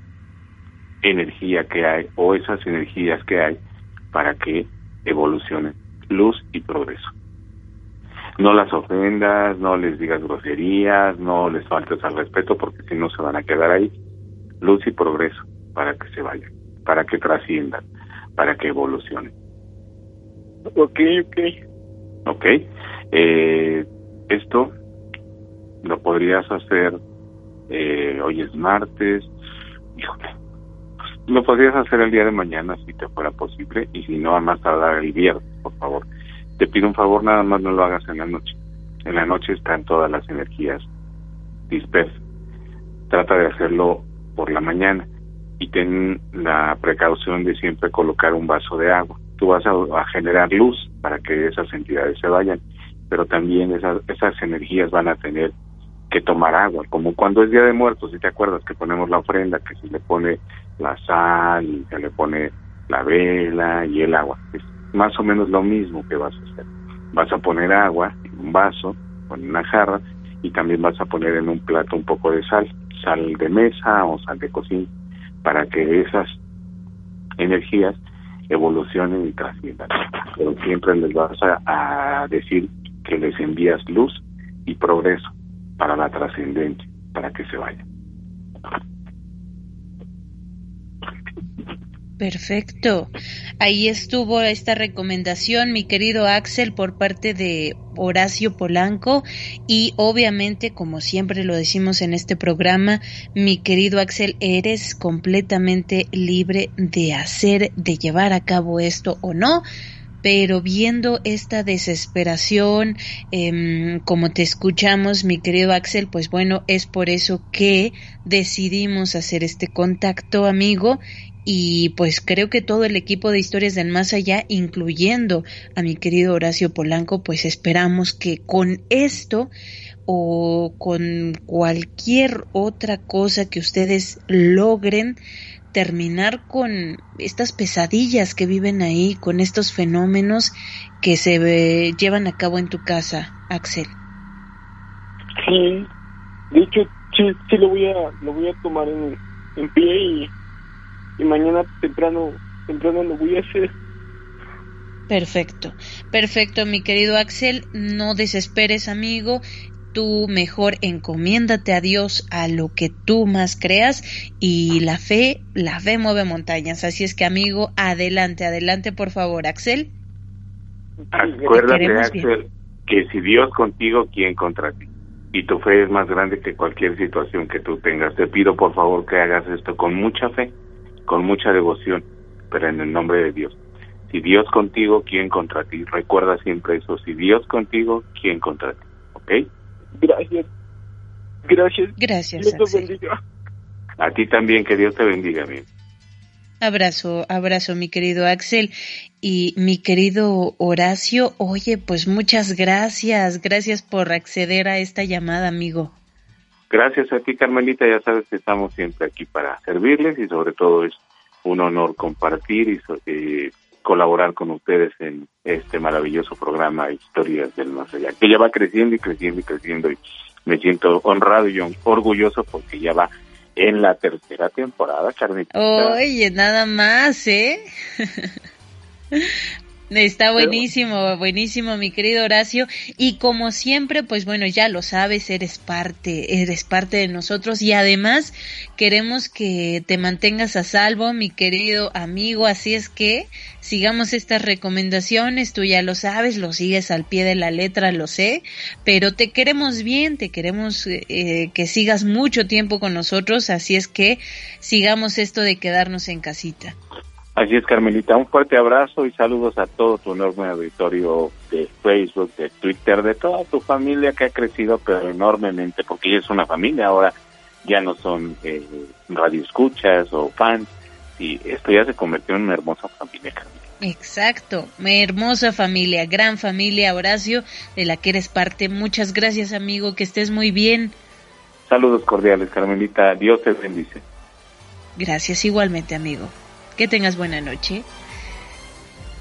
G: energía que hay o esas energías que hay para que evolucionen luz y progreso. No las ofendas, no les digas groserías, no les faltes al respeto porque si no se van a quedar ahí. Luz y progreso para que se vayan, para que trasciendan, para que evolucionen.
F: Ok, ok.
G: Ok. Eh, esto lo podrías hacer, eh, hoy es martes, híjole, lo podrías hacer el día de mañana si te fuera posible y si no, a más tardar el viernes, por favor. Te pido un favor, nada más no lo hagas en la noche. En la noche están todas las energías dispersas. Trata de hacerlo por la mañana y ten la precaución de siempre colocar un vaso de agua. Tú vas a, generar luz para que esas entidades se vayan, pero también esas, esas energías van a tener que tomar agua, como cuando es Día de Muertos, si te acuerdas que ponemos la ofrenda, que se le pone la sal, y se le pone la vela y el agua. Es más o menos lo mismo que vas a hacer. Vas a poner agua en un vaso o en una jarra y también vas a poner en un plato un poco de sal, sal de mesa o sal de cocina, para que esas energías evolucionen y trasciendan. Pero siempre les vas a, a decir que les envías luz y progreso para la trascendencia, para que se vayan.
B: Perfecto. Ahí estuvo esta recomendación, mi querido Axel, por parte de Horacio Polanco y obviamente, como siempre lo decimos en este programa, mi querido Axel, eres completamente libre de hacer, de llevar a cabo esto o no pero viendo esta desesperación, em, como te escuchamos, mi querido Axel, pues bueno, es por eso que decidimos hacer este contacto, amigo, y pues creo que todo el equipo de historias del más allá, incluyendo a mi querido Horacio Polanco, pues esperamos que con esto o con cualquier otra cosa que ustedes logren, terminar con estas pesadillas que viven ahí, con estos fenómenos que se llevan a cabo en tu casa, Axel.
F: Sí, de hecho, sí, sí lo voy a, lo voy a tomar en, en pie y, y mañana temprano, temprano lo voy a hacer.
B: Perfecto, perfecto, mi querido Axel, no desesperes, amigo, tú mejor encomiéndate a Dios a lo que tú más creas y la fe, la fe mueve montañas. Así es que amigo, adelante, adelante por favor, Axel.
G: Acuérdate, Axel, que si Dios contigo, ¿quién contra ti? Y tu fe es más grande que cualquier situación que tú tengas. Te pido por favor que hagas esto con mucha fe, con mucha devoción, pero en el nombre de Dios. Si Dios contigo, ¿quién contra ti? Recuerda siempre eso. Si Dios contigo, ¿quién contra ti? ¿Ok?
F: Gracias. Gracias.
B: Gracias.
F: Dios te bendiga.
G: A ti también, que Dios te bendiga, bien.
B: Abrazo, abrazo, mi querido Axel. Y mi querido Horacio, oye, pues muchas gracias, gracias por acceder a esta llamada, amigo.
G: Gracias a ti, Carmelita, ya sabes que estamos siempre aquí para servirles y sobre todo es un honor compartir y eh, colaborar con ustedes en este maravilloso programa Historias del Más Allá, que ya va creciendo y creciendo y creciendo y me siento honrado y orgulloso porque ya va en la tercera temporada, Carnita.
B: Oye, nada más, ¿eh? [laughs] Está buenísimo, buenísimo, mi querido Horacio. Y como siempre, pues bueno, ya lo sabes, eres parte, eres parte de nosotros y además queremos que te mantengas a salvo, mi querido amigo. Así es que sigamos estas recomendaciones, tú ya lo sabes, lo sigues al pie de la letra, lo sé, pero te queremos bien, te queremos eh, que sigas mucho tiempo con nosotros, así es que sigamos esto de quedarnos en casita.
G: Así es, Carmelita. Un fuerte abrazo y saludos a todo tu enorme auditorio de Facebook, de Twitter, de toda tu familia que ha crecido, pero enormemente, porque ella es una familia. Ahora ya no son eh, radioescuchas o fans, y esto ya se convirtió en una hermosa familia, Carmelita.
B: Exacto, mi hermosa familia, gran familia, Horacio, de la que eres parte. Muchas gracias, amigo, que estés muy bien.
G: Saludos cordiales, Carmelita. Dios te bendice.
B: Gracias igualmente, amigo. Que tengas buena noche.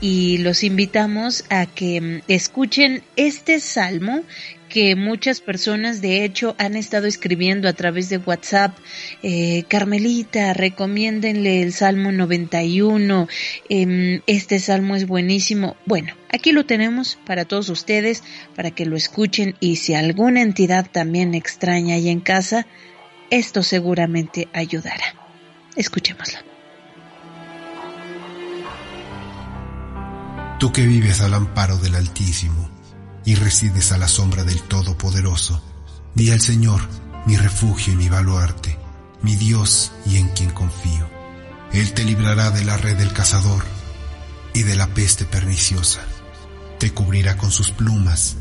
B: Y los invitamos a que mm, escuchen este salmo que muchas personas de hecho han estado escribiendo a través de WhatsApp. Eh, Carmelita, recomiéndenle el Salmo 91. Em, este salmo es buenísimo. Bueno, aquí lo tenemos para todos ustedes, para que lo escuchen y si alguna entidad también extraña hay en casa, esto seguramente ayudará. Escuchémoslo.
P: Tú que vives al amparo del Altísimo y resides a la sombra del Todopoderoso, di al Señor, mi refugio y mi baluarte, mi Dios y en quien confío. Él te librará de la red del cazador y de la peste perniciosa. Te cubrirá con sus plumas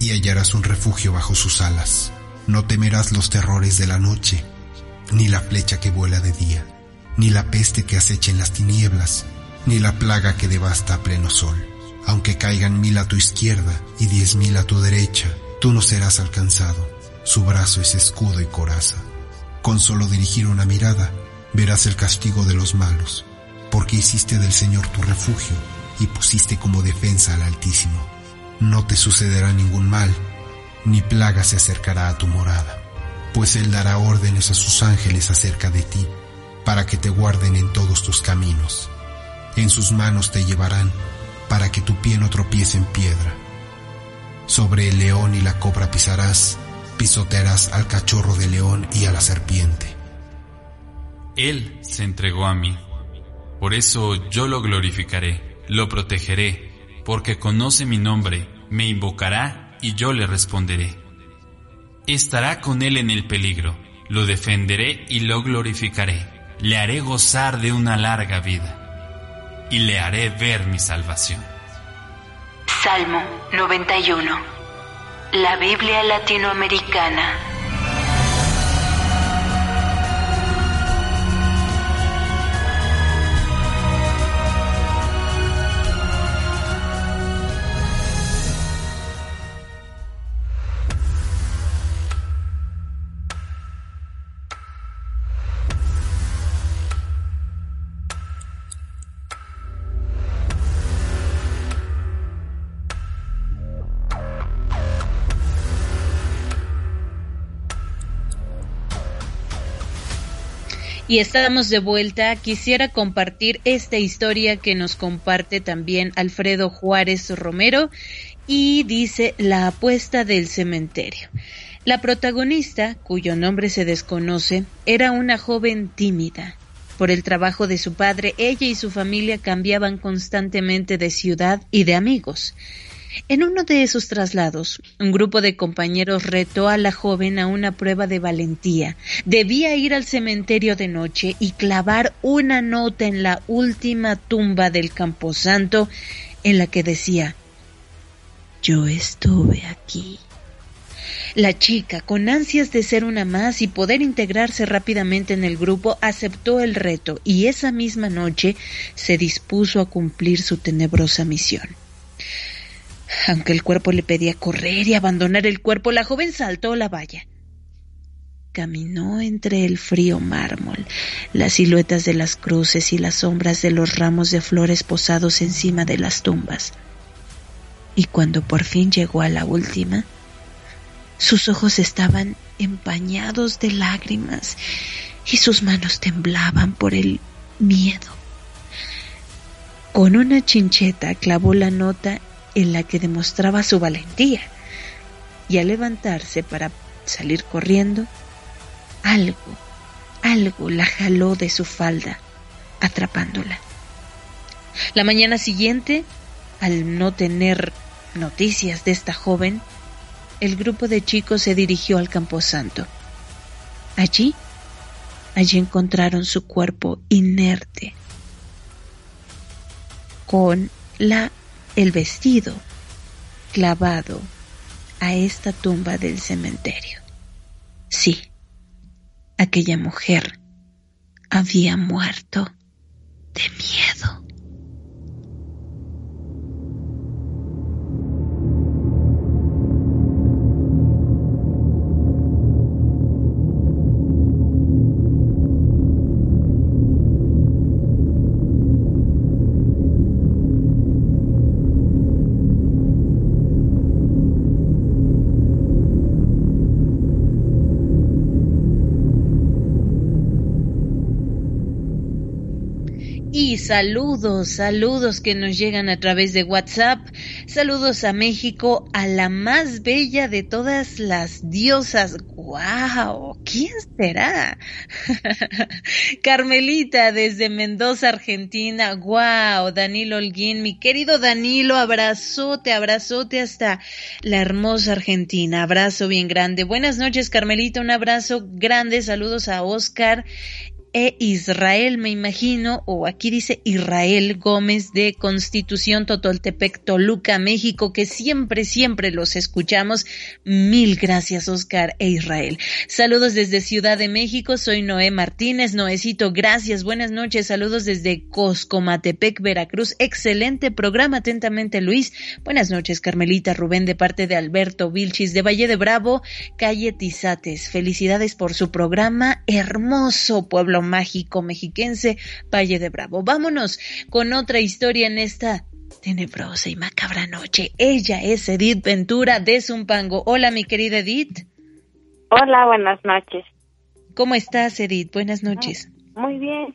P: y hallarás un refugio bajo sus alas. No temerás los terrores de la noche, ni la flecha que vuela de día, ni la peste que acecha en las tinieblas ni la plaga que devasta a pleno sol. Aunque caigan mil a tu izquierda y diez mil a tu derecha, tú no serás alcanzado. Su brazo es escudo y coraza. Con solo dirigir una mirada, verás el castigo de los malos, porque hiciste del Señor tu refugio y pusiste como defensa al Altísimo. No te sucederá ningún mal, ni plaga se acercará a tu morada, pues Él dará órdenes a sus ángeles acerca de ti, para que te guarden en todos tus caminos en sus manos te llevarán para que tu pie no tropiece en piedra. Sobre el león y la cobra pisarás, pisotearás al cachorro de león y a la serpiente.
Q: Él se entregó a mí, Por eso yo lo glorificaré, lo protegeré, porque conoce mi nombre, me invocará y yo le responderé. Estará con él en el peligro, lo defenderé y lo glorificaré, le haré gozar de una larga vida y le haré ver mi salvación.
N: Salmo 91 La Biblia latinoamericana
B: Y estamos de vuelta. Quisiera compartir esta historia que nos comparte también Alfredo Juárez Romero y dice La apuesta del cementerio. La protagonista, cuyo nombre se desconoce, era una joven tímida. Por el trabajo de su padre, ella y su familia cambiaban constantemente de ciudad y de amigos. En uno de esos traslados, un grupo de compañeros retó a la joven a una prueba de valentía. Debía ir al cementerio de noche y clavar una nota en la última tumba del camposanto en la que decía, yo estuve aquí. La chica, con ansias de ser una más y poder integrarse rápidamente en el grupo, aceptó el reto y esa misma noche se dispuso a cumplir su tenebrosa misión. Aunque el cuerpo le pedía correr y abandonar el cuerpo, la joven saltó la valla. Caminó entre el frío mármol, las siluetas de las cruces y las sombras de los ramos de flores posados encima de las tumbas. Y cuando por fin llegó a la última, sus ojos estaban empañados de lágrimas y sus manos temblaban por el miedo. Con una chincheta clavó la nota en la que demostraba su valentía. Y al levantarse para salir corriendo, algo, algo la jaló de su falda, atrapándola. La mañana siguiente, al no tener noticias de esta joven, el grupo de chicos se dirigió al camposanto. Allí, allí encontraron su cuerpo inerte, con la el vestido clavado a esta tumba del cementerio. Sí, aquella mujer había muerto de miedo. Saludos, saludos que nos llegan a través de WhatsApp. Saludos a México, a la más bella de todas las diosas. ¡Wow! ¿Quién será? [laughs] Carmelita desde Mendoza, Argentina. ¡Wow! Danilo Holguín, mi querido Danilo, abrazote, abrazote hasta la hermosa Argentina. Abrazo bien grande. Buenas noches, Carmelita. Un abrazo grande. Saludos a Oscar e Israel, me imagino, o aquí dice Israel Gómez de Constitución Totoltepec, Toluca, México, que siempre, siempre los escuchamos. Mil gracias, Oscar e Israel. Saludos desde Ciudad de México, soy Noé Martínez. Noecito, gracias, buenas noches. Saludos desde Coscomatepec, Veracruz. Excelente programa, atentamente, Luis. Buenas noches, Carmelita Rubén, de parte de Alberto Vilchis, de Valle de Bravo, calle Tizates. Felicidades por su programa, hermoso pueblo mágico mexiquense, Valle de Bravo. Vámonos con otra historia en esta tenebrosa y macabra noche. Ella es Edith Ventura de Zumpango. Hola, mi querida Edith.
C: Hola, buenas noches.
B: ¿Cómo estás, Edith? Buenas noches.
C: Muy bien.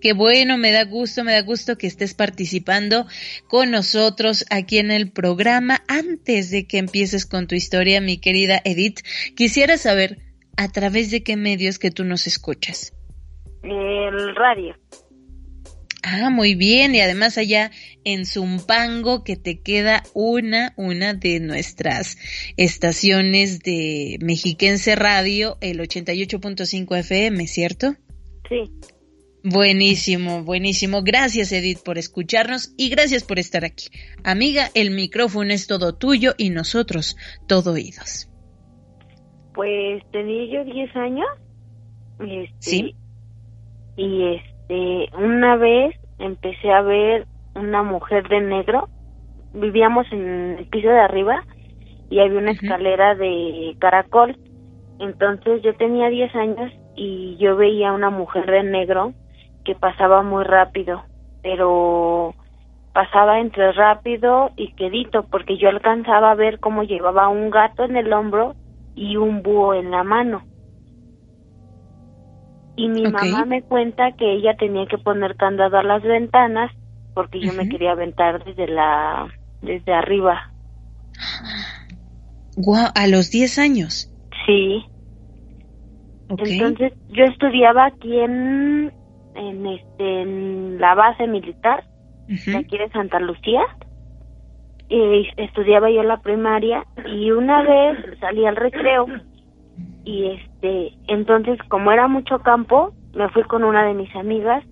B: Qué bueno, me da gusto, me da gusto que estés participando con nosotros aquí en el programa. Antes de que empieces con tu historia, mi querida Edith, quisiera saber ¿A través de qué medios que tú nos escuchas?
C: El radio.
B: Ah, muy bien. Y además allá en Zumpango, que te queda una, una de nuestras estaciones de Mexiquense Radio, el 88.5 FM, ¿cierto?
C: Sí.
B: Buenísimo, buenísimo. Gracias Edith por escucharnos y gracias por estar aquí. Amiga, el micrófono es todo tuyo y nosotros todo oídos.
C: Pues tenía yo 10 años. Este,
B: sí.
C: Y este, una vez empecé a ver una mujer de negro. Vivíamos en el piso de arriba y había una escalera de caracol. Entonces yo tenía 10 años y yo veía una mujer de negro que pasaba muy rápido, pero pasaba entre rápido y quedito, porque yo alcanzaba a ver cómo llevaba un gato en el hombro y un búho en la mano. Y mi mamá me cuenta que ella tenía que poner candado a las ventanas porque yo me quería aventar desde la desde arriba.
B: Guau, a los 10 años.
C: Sí. Entonces yo estudiaba aquí en en, este, en la base militar de aquí de Santa Lucía. Y estudiaba yo la primaria y una vez salí al recreo y este entonces como era mucho campo me fui con una de mis amigas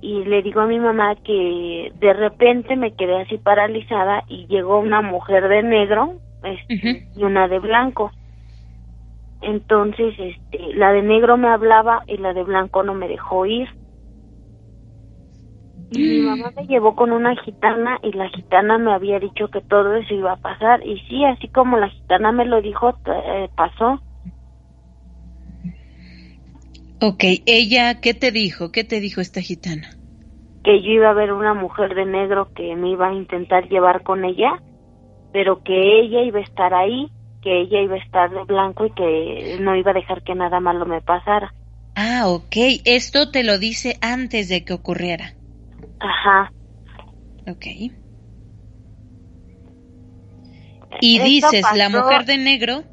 C: y le digo a mi mamá que de repente me quedé así paralizada y llegó una mujer de negro este, y una de blanco. Entonces este la de negro me hablaba y la de blanco no me dejó ir mi mamá me llevó con una gitana y la gitana me había dicho que todo eso iba a pasar. Y sí, así como la gitana me lo dijo, eh, pasó.
B: Ok, ella, ¿qué te dijo? ¿Qué te dijo esta gitana?
C: Que yo iba a ver una mujer de negro que me iba a intentar llevar con ella, pero que ella iba a estar ahí, que ella iba a estar de blanco y que no iba a dejar que nada malo me pasara.
B: Ah, ok. Esto te lo dice antes de que ocurriera.
C: Ajá.
B: Ok. Y dices, la mujer de negro,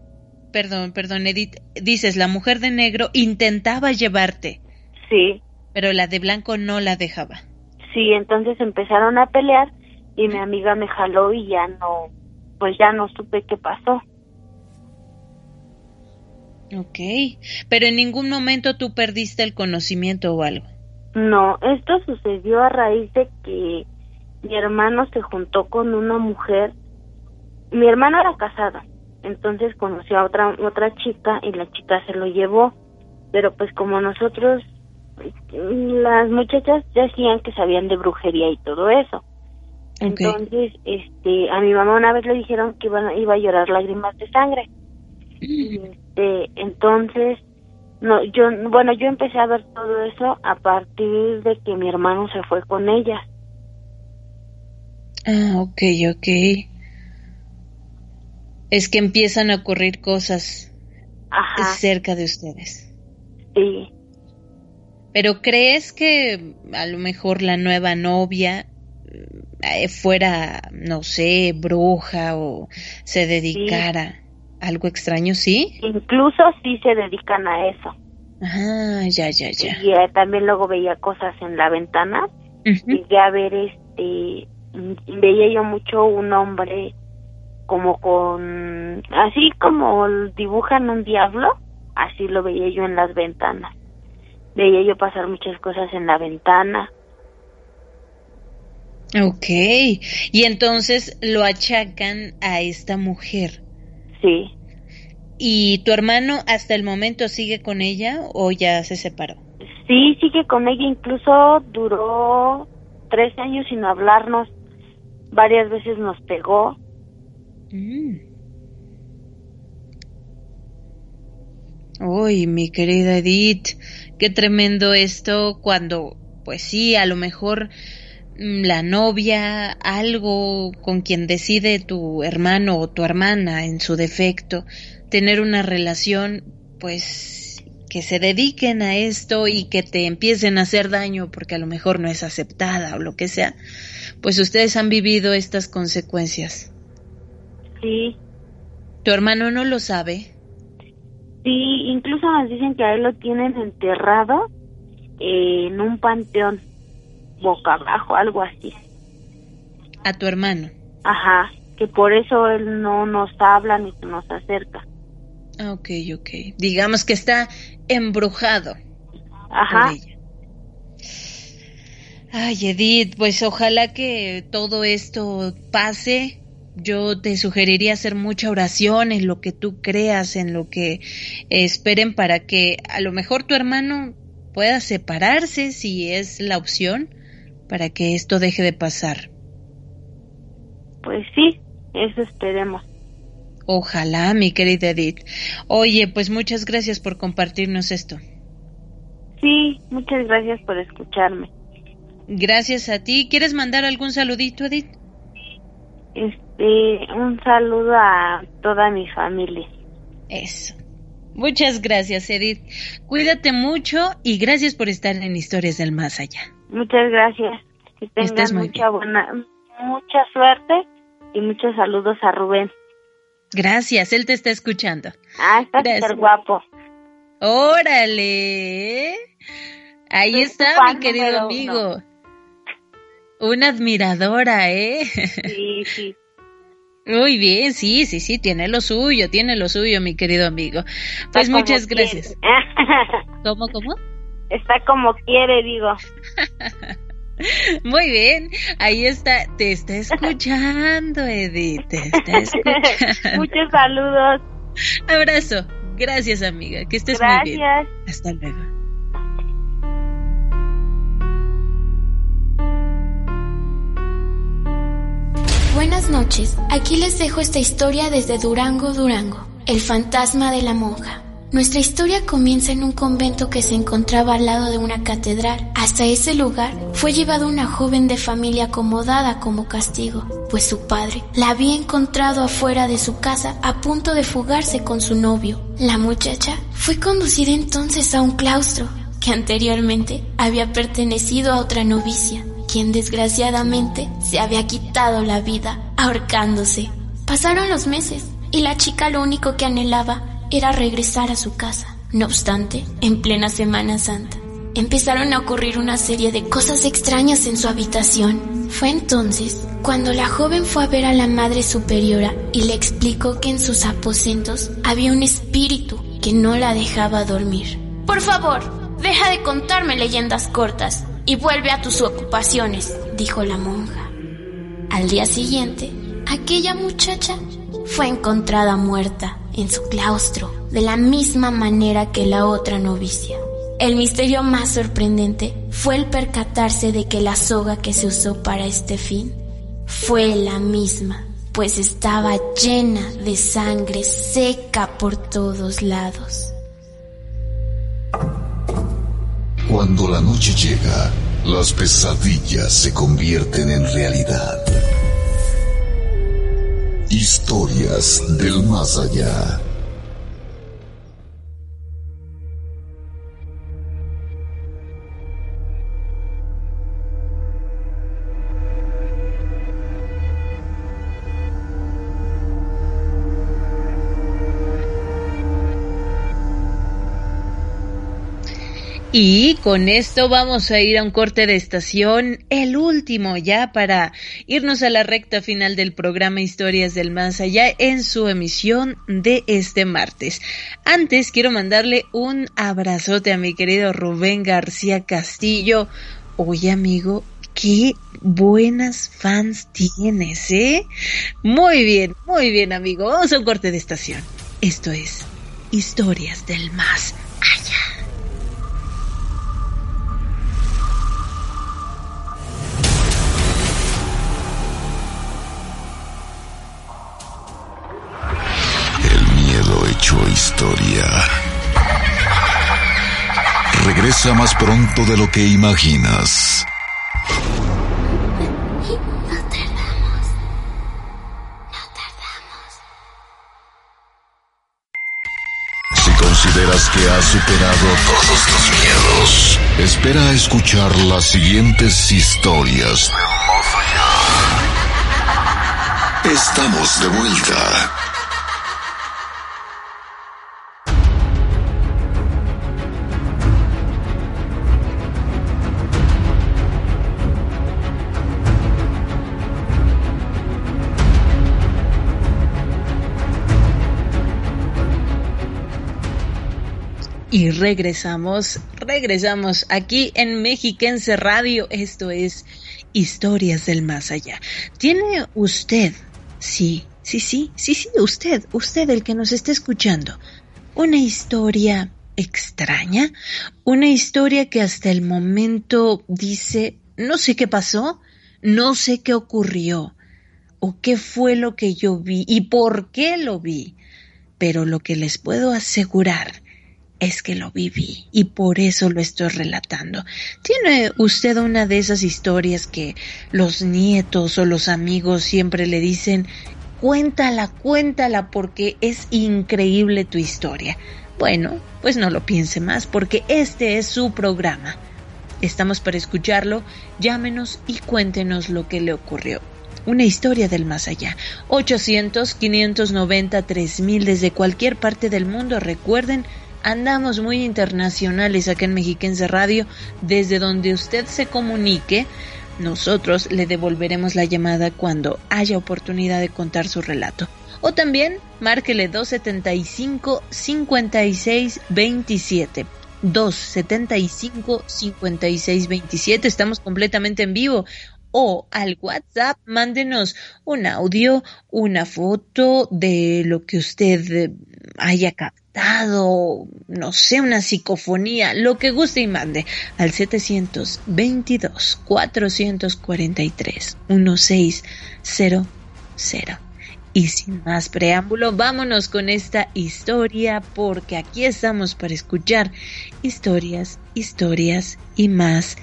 B: perdón, perdón, Edith, dices, la mujer de negro intentaba llevarte.
C: Sí.
B: Pero la de blanco no la dejaba.
C: Sí, entonces empezaron a pelear y mi amiga me jaló y ya no, pues ya no supe qué pasó.
B: Ok, pero en ningún momento tú perdiste el conocimiento o algo.
C: No, esto sucedió a raíz de que mi hermano se juntó con una mujer. Mi hermano era casado, entonces conoció a otra otra chica y la chica se lo llevó, pero pues como nosotros las muchachas decían que sabían de brujería y todo eso. Entonces, este, a mi mamá una vez le dijeron que iba, iba a llorar lágrimas de sangre. Este, entonces no, yo, bueno, yo empecé a ver todo eso a partir de que mi hermano se fue con ella.
B: Ah, ok, ok. Es que empiezan a ocurrir cosas cerca de ustedes.
C: Sí.
B: Pero ¿crees que a lo mejor la nueva novia eh, fuera, no sé, bruja o se dedicara? Algo extraño, ¿sí?
C: Incluso sí se dedican a eso.
B: Ah, ya, ya, ya.
C: Y eh, también luego veía cosas en la ventana. y a ver, este, veía yo mucho un hombre como con, así como dibujan un diablo, así lo veía yo en las ventanas. Veía yo pasar muchas cosas en la ventana.
B: Ok, y entonces lo achacan a esta mujer.
C: Sí.
B: ¿Y tu hermano hasta el momento sigue con ella o ya se separó?
C: Sí, sigue con ella, incluso duró tres años sin hablarnos, varias veces nos pegó.
B: Mm. Uy, mi querida Edith, qué tremendo esto cuando, pues sí, a lo mejor la novia, algo con quien decide tu hermano o tu hermana en su defecto, tener una relación, pues que se dediquen a esto y que te empiecen a hacer daño porque a lo mejor no es aceptada o lo que sea, pues ustedes han vivido estas consecuencias.
C: Sí.
B: ¿Tu hermano no lo sabe?
C: Sí, incluso nos dicen que a él lo tienen enterrado en un panteón
R: boca abajo, algo así.
B: A tu hermano.
R: Ajá, que por eso él no nos habla ni se nos acerca.
B: Ok, ok. Digamos que está embrujado.
R: Ajá.
B: Ay, Edith, pues ojalá que todo esto pase. Yo te sugeriría hacer mucha oración en lo que tú creas, en lo que esperen para que a lo mejor tu hermano pueda separarse si es la opción para que esto deje de pasar.
R: Pues sí, eso esperemos.
B: Ojalá, mi querida Edith. Oye, pues muchas gracias por compartirnos esto.
R: Sí, muchas gracias por escucharme.
B: Gracias a ti. ¿Quieres mandar algún saludito, Edith?
R: Este, un saludo a toda mi familia.
B: Eso. Muchas gracias, Edith. Cuídate mucho y gracias por estar en Historias del Más Allá.
R: Muchas gracias. Que tengas mucha buena, mucha suerte y muchos saludos a Rubén.
B: Gracias, él te está escuchando.
R: Ah, está súper guapo.
B: Órale. Ahí está mi querido amigo. Una admiradora, ¿eh?
R: Sí, sí.
B: Muy bien, sí, sí, sí, tiene lo suyo, tiene lo suyo, mi querido amigo. Pues muchas gracias. [laughs] ¿Cómo, cómo?
R: Está como quiere, digo. [laughs]
B: Muy bien, ahí está, te está escuchando, Edith, te está [laughs] escuchando.
R: Muchos saludos.
B: Abrazo, gracias amiga, que estés muy bien. Hasta luego.
S: Buenas noches, aquí les dejo esta historia desde Durango, Durango, el fantasma de la monja. Nuestra historia comienza en un convento que se encontraba al lado de una catedral. Hasta ese lugar fue llevada una joven de familia acomodada como castigo, pues su padre la había encontrado afuera de su casa a punto de fugarse con su novio. La muchacha fue conducida entonces a un claustro que anteriormente había pertenecido a otra novicia quien desgraciadamente se había quitado la vida ahorcándose. Pasaron los meses y la chica lo único que anhelaba era regresar a su casa. No obstante, en plena Semana Santa, empezaron a ocurrir una serie de cosas extrañas en su habitación. Fue entonces cuando la joven fue a ver a la Madre Superiora y le explicó que en sus aposentos había un espíritu que no la dejaba dormir. Por favor, deja de contarme leyendas cortas y vuelve a tus ocupaciones, dijo la monja. Al día siguiente, aquella muchacha fue encontrada muerta en su claustro, de la misma manera que la otra novicia. El misterio más sorprendente fue el percatarse de que la soga que se usó para este fin fue la misma, pues estaba llena de sangre seca por todos lados.
O: Cuando la noche llega, las pesadillas se convierten en realidad. Historias del más allá.
B: Y con esto vamos a ir a un corte de estación, el último ya para irnos a la recta final del programa Historias del Más Allá en su emisión de este martes. Antes quiero mandarle un abrazote a mi querido Rubén García Castillo. Oye amigo, qué buenas fans tienes, ¿eh? Muy bien, muy bien amigo. Vamos a un corte de estación. Esto es Historias del Más Allá.
O: Historia. Regresa más pronto de lo que imaginas.
S: No tardamos.
O: Si consideras que has superado todos tus miedos, espera a escuchar las siguientes historias. Estamos de vuelta.
B: Y regresamos, regresamos aquí en Mexiquense Radio. Esto es Historias del Más Allá. ¿Tiene usted, sí, sí, sí, sí, sí, usted, usted el que nos está escuchando, una historia extraña? Una historia que hasta el momento dice, no sé qué pasó, no sé qué ocurrió, o qué fue lo que yo vi y por qué lo vi. Pero lo que les puedo asegurar es que lo viví y por eso lo estoy relatando. ¿Tiene usted una de esas historias que los nietos o los amigos siempre le dicen, cuéntala, cuéntala porque es increíble tu historia? Bueno, pues no lo piense más porque este es su programa. Estamos para escucharlo, llámenos y cuéntenos lo que le ocurrió. Una historia del más allá. 800-590-3000 desde cualquier parte del mundo. Recuerden, andamos muy internacionales acá en Mexiquense Radio. Desde donde usted se comunique, nosotros le devolveremos la llamada cuando haya oportunidad de contar su relato. O también márquele 275 56 27. 275 56 27. Estamos completamente en vivo o al WhatsApp, mándenos un audio, una foto de lo que usted eh, haya captado, no sé, una psicofonía, lo que guste y mande al 722 443 1600. Y sin más preámbulo, vámonos con esta historia porque aquí estamos para escuchar historias, historias y más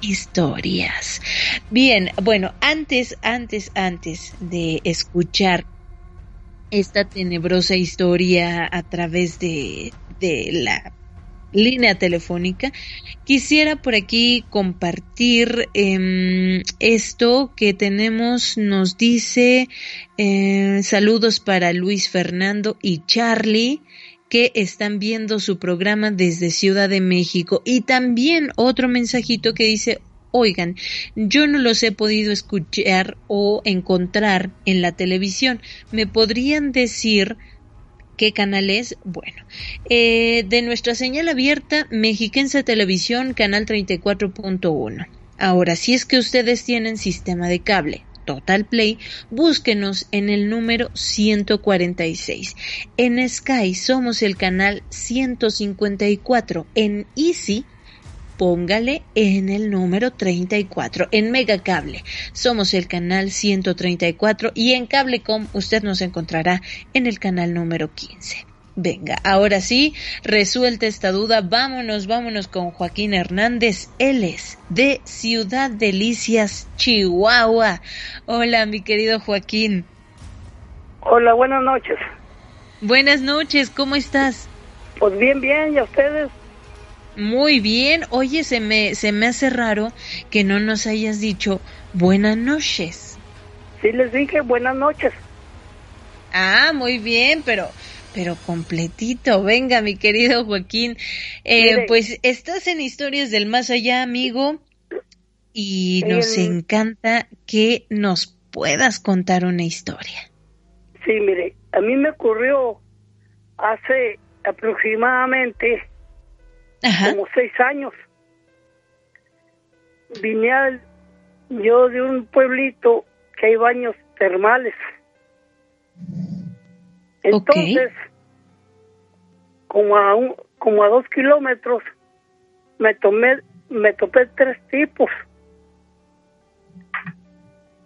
B: historias. Bien, bueno, antes, antes, antes de escuchar esta tenebrosa historia a través de, de la línea telefónica, quisiera por aquí compartir em, esto que tenemos, nos dice eh, saludos para Luis Fernando y Charlie que están viendo su programa desde Ciudad de México. Y también otro mensajito que dice, oigan, yo no los he podido escuchar o encontrar en la televisión. ¿Me podrían decir qué canal es? Bueno, eh, de nuestra señal abierta, Mexiquense Televisión, canal 34.1. Ahora, si es que ustedes tienen sistema de cable, Total Play, búsquenos en el número 146. En Sky somos el canal 154. En Easy póngale en el número 34. En Megacable somos el canal 134 y en Cablecom usted nos encontrará en el canal número 15. Venga, ahora sí, resuelta esta duda, vámonos, vámonos con Joaquín Hernández. Él es de Ciudad Delicias, Chihuahua. Hola, mi querido Joaquín.
T: Hola, buenas noches.
B: Buenas noches, ¿cómo estás?
T: Pues bien, bien, ¿y a ustedes?
B: Muy bien. Oye, se me, se me hace raro que no nos hayas dicho buenas noches.
T: Sí, les dije buenas noches.
B: Ah, muy bien, pero pero completito. Venga, mi querido Joaquín. Eh, pues estás en Historias del Más Allá, amigo, y nos encanta que nos puedas contar una historia.
T: Sí, mire, a mí me ocurrió hace aproximadamente como seis años. Vine yo de un pueblito que hay baños termales. Entonces, como a un, como a dos kilómetros, me tomé, me topé tres tipos.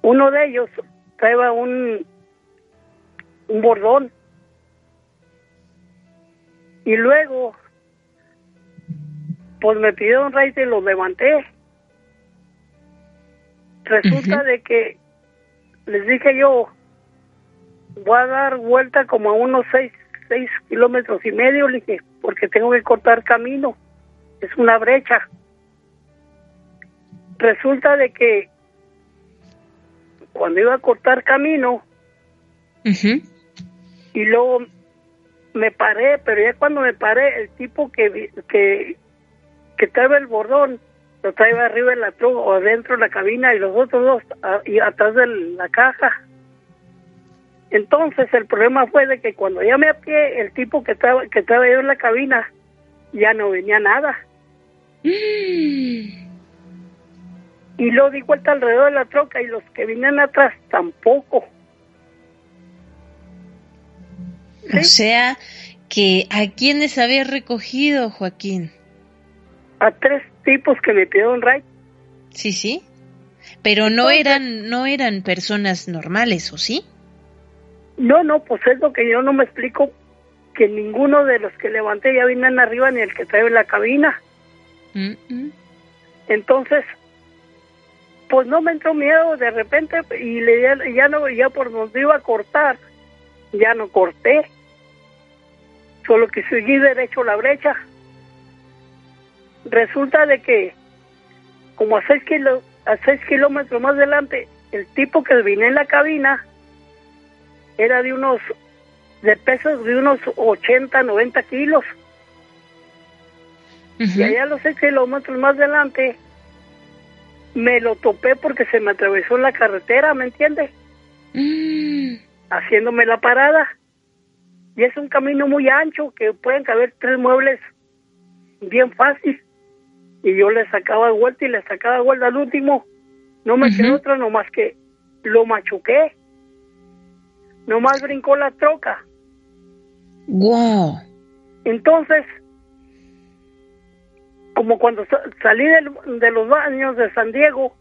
T: Uno de ellos traía un, un bordón. Y luego, pues me pidió un raíz y lo levanté. Resulta de que les dije yo, voy a dar vuelta como a unos seis, seis kilómetros y medio, le dije, porque tengo que cortar camino. Es una brecha. Resulta de que cuando iba a cortar camino, y luego me paré, pero ya cuando me paré, el tipo que, que, que trae el bordón, lo trae arriba en la o adentro de la cabina y los otros dos y atrás de la caja. Entonces el problema fue de que cuando ya me pie el tipo que estaba, que estaba yo en la cabina, ya no venía nada. [gasps] Y lo di vuelta alrededor de la troca y los que venían atrás tampoco.
B: O sea, que ¿a quiénes había recogido, Joaquín?
T: A tres tipos que me pidieron ride.
B: Sí, sí. Pero no eran no eran personas normales, ¿o sí?
T: No, no, pues es lo que yo no me explico que ninguno de los que levanté ya vienen arriba ni el que trae en la cabina. Entonces, pues no me entró miedo de repente y le ya, no ya por donde iba a cortar, ya no corté. Solo que seguí derecho la brecha. Resulta de que como a seis, kilo, a seis kilómetros más adelante, el tipo que vine en la cabina era de unos de pesos de unos 80, 90 kilos. Y allá a los 6 kilómetros más adelante me lo topé porque se me atravesó la carretera, ¿me entiendes? Mm. Haciéndome la parada. Y es un camino muy ancho que pueden caber tres muebles bien fácil. Y yo le sacaba vuelta y le sacaba vuelta al último. No me quedó otra nomás que lo machuqué. Nomás brincó la troca.
B: Wow.
T: Entonces, como cuando salí de, los baños de San Diego,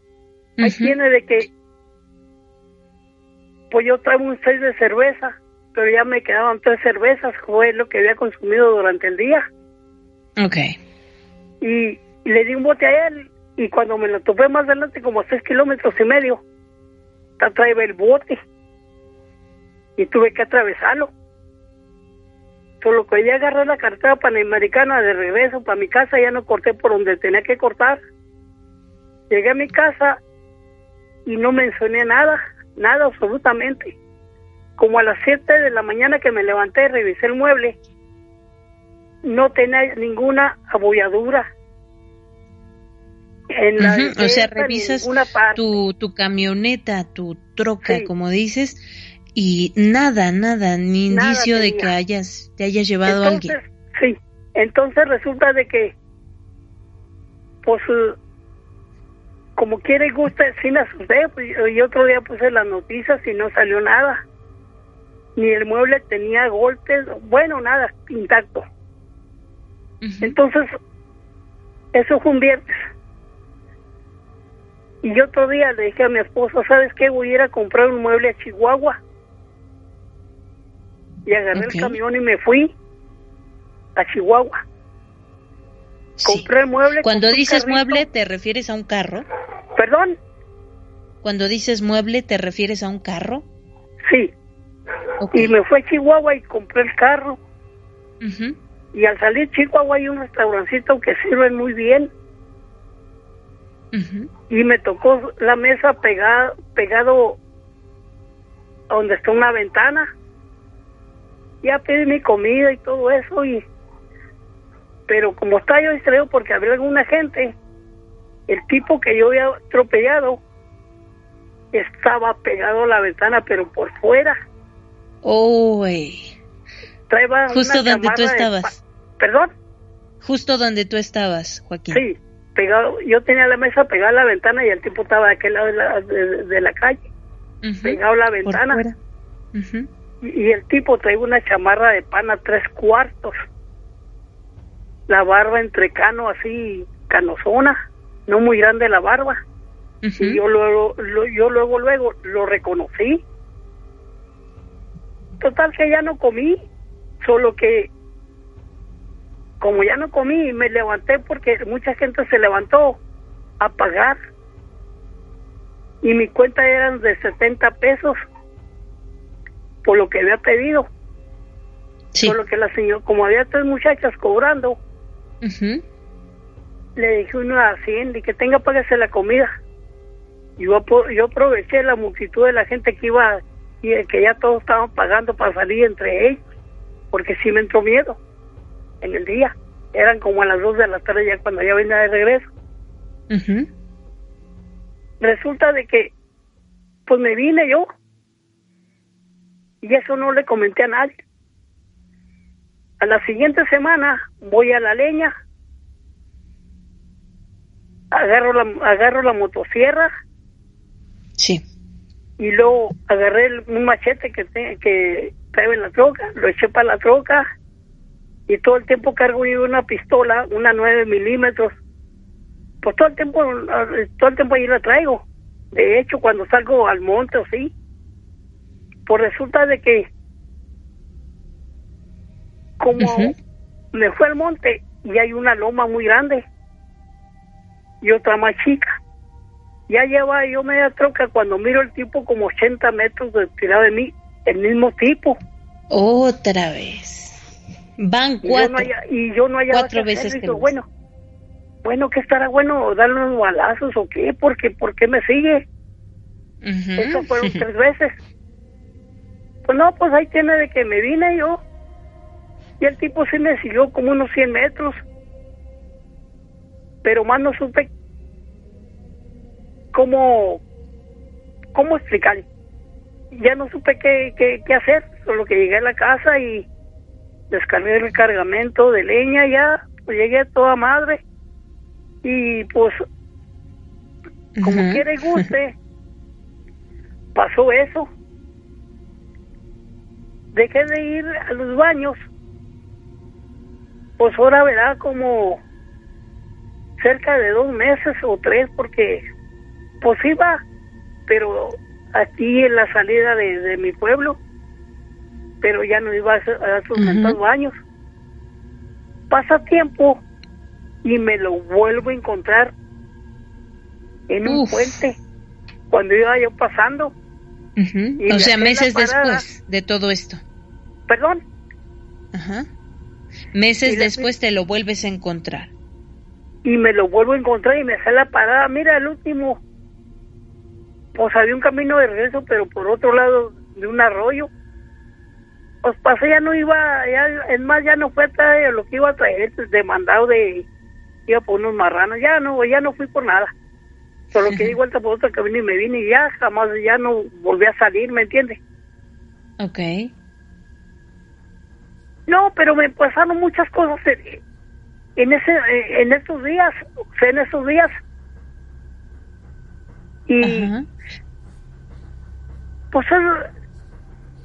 T: ahí tiene de que, pues yo traigo un seis de cerveza, pero ya me quedaban tres cervezas, fue lo que había consumido durante el día.
B: Ok.
T: Y, le di un bote a él, y cuando me lo topé más adelante, como a seis kilómetros y medio, trae el bote, y tuve que atravesarlo. Solo que ya agarré la cartera panamericana de regreso para mi casa, ya no corté por donde tenía que cortar. Llegué a mi casa y no mencioné nada, nada absolutamente. Como a las 7 de la mañana que me levanté y revisé el mueble, no tenía ninguna abolladura.
B: En la o sea, revisas tu, tu camioneta, tu troca, como dices, y nada, nada, ni indicio de que hayas, te hayas llevado a alguien.
T: Sí, entonces resulta de que, pues, eh, como quiere y gusta, sí me asusté, pues, y otro día puse las noticias y no salió nada. Ni el mueble tenía golpes, bueno, nada, intacto. Entonces, eso fue un viernes. Y otro día le dije a mi esposa, ¿sabes qué? Voy a ir a comprar un mueble a Chihuahua y agarré el camión y me fui a Chihuahua. Compré el mueble.
B: Cuando dices mueble, ¿te refieres a un carro?
T: ¿Perdón?
B: Cuando dices mueble, ¿te refieres a un carro?
T: Sí. Y me fui a Chihuahua y compré el carro. Y al salir Chihuahua hay un restaurancito que sirven muy bien. Y me tocó la mesa pegada, pegado donde está una ventana. Ya pedí mi comida y todo eso y pero como estaba yo distraído porque había alguna gente el tipo que yo había atropellado estaba pegado a la ventana pero por fuera.
B: Uy. justo donde tú estabas.
T: perdón
B: justo donde tú estabas Joaquín.
T: Sí pegado yo tenía la mesa pegada a la ventana y el tipo estaba de aquel lado de la, calle pegado a la ventana. y el tipo trae una chamarra de pana tres cuartos, la barba entre cano así, canosona, no muy grande la barba. Y yo luego, yo luego, luego lo reconocí. Total que ya no comí, solo que como ya no comí, me levanté porque mucha gente se levantó a pagar. Y mi cuenta eran de 70 pesos por lo que había pedido. Por lo que la señora, como había tres muchachas cobrando, le dije uno a y que tenga págase la comida. Yo, yo aproveché la multitud de la gente que iba y que ya todos estaban pagando para salir entre ellos, porque sí me entró miedo en el día. Eran como a las dos de la tarde ya cuando ya venía de regreso. Resulta de que, pues me vine yo y eso no le comenté a nadie. A la siguiente semana voy a la leña, agarro la, agarro la motosierra.
B: Sí.
T: Y luego agarré un machete que, que trae en la troca, lo eché para la troca y todo el tiempo cargo yo una pistola, una 9 milímetros. Pues todo el tiempo, todo el tiempo la traigo. De hecho, cuando salgo al monte o sí, pues resulta de que como me fue al monte y hay una loma muy grande y otra más chica. Ya lleva yo media troca cuando miro el tipo como 80 metros de tirado de mí, el mismo tipo.
B: Otra vez. Van cuatro.
T: Y yo no, haya,
B: cuatro veces.
T: Que bueno, bueno, que estará bueno darle unos balazos o qué, porque ¿por qué me sigue? Eso fueron [laughs] tres veces. Pues no, pues ahí tiene de que me vine yo. Y el tipo sí me siguió como unos 100 metros. Pero más no supe cómo, cómo explicar. Ya no supe qué, qué, qué hacer, solo que llegué a la casa y descargué el cargamento de leña ya, pues llegué a toda madre. Y pues como quiera y guste, [laughs] pasó eso. Dejé de ir a los baños, pues ahora verá como cerca de dos meses o tres porque pues iba, pero aquí en la salida de mi pueblo pero ya no iba a, sus uh baños. Pasa tiempo y me lo vuelvo a encontrar en un puente cuando iba yo pasando.
B: o sea, meses después de todo esto.
T: Perdón.
B: Ajá. Meses después te lo vuelves a encontrar.
T: Y me lo vuelvo a encontrar y me sale la parada. Mira, el último. Pues había un camino de regreso, pero por otro lado de un arroyo pues pasé ya no iba, ya, es más, ya no fue traer lo que iba a traer, demandado de, iba por unos marranos, ya no, ya no fui por nada. Solo [laughs] que di vuelta por otra camino y me vine y ya jamás, ya no volví a salir, ¿me entiendes?
B: Ok.
T: No, pero me pasaron muchas cosas en, ese, en esos días, o sea, en esos días. Y, pues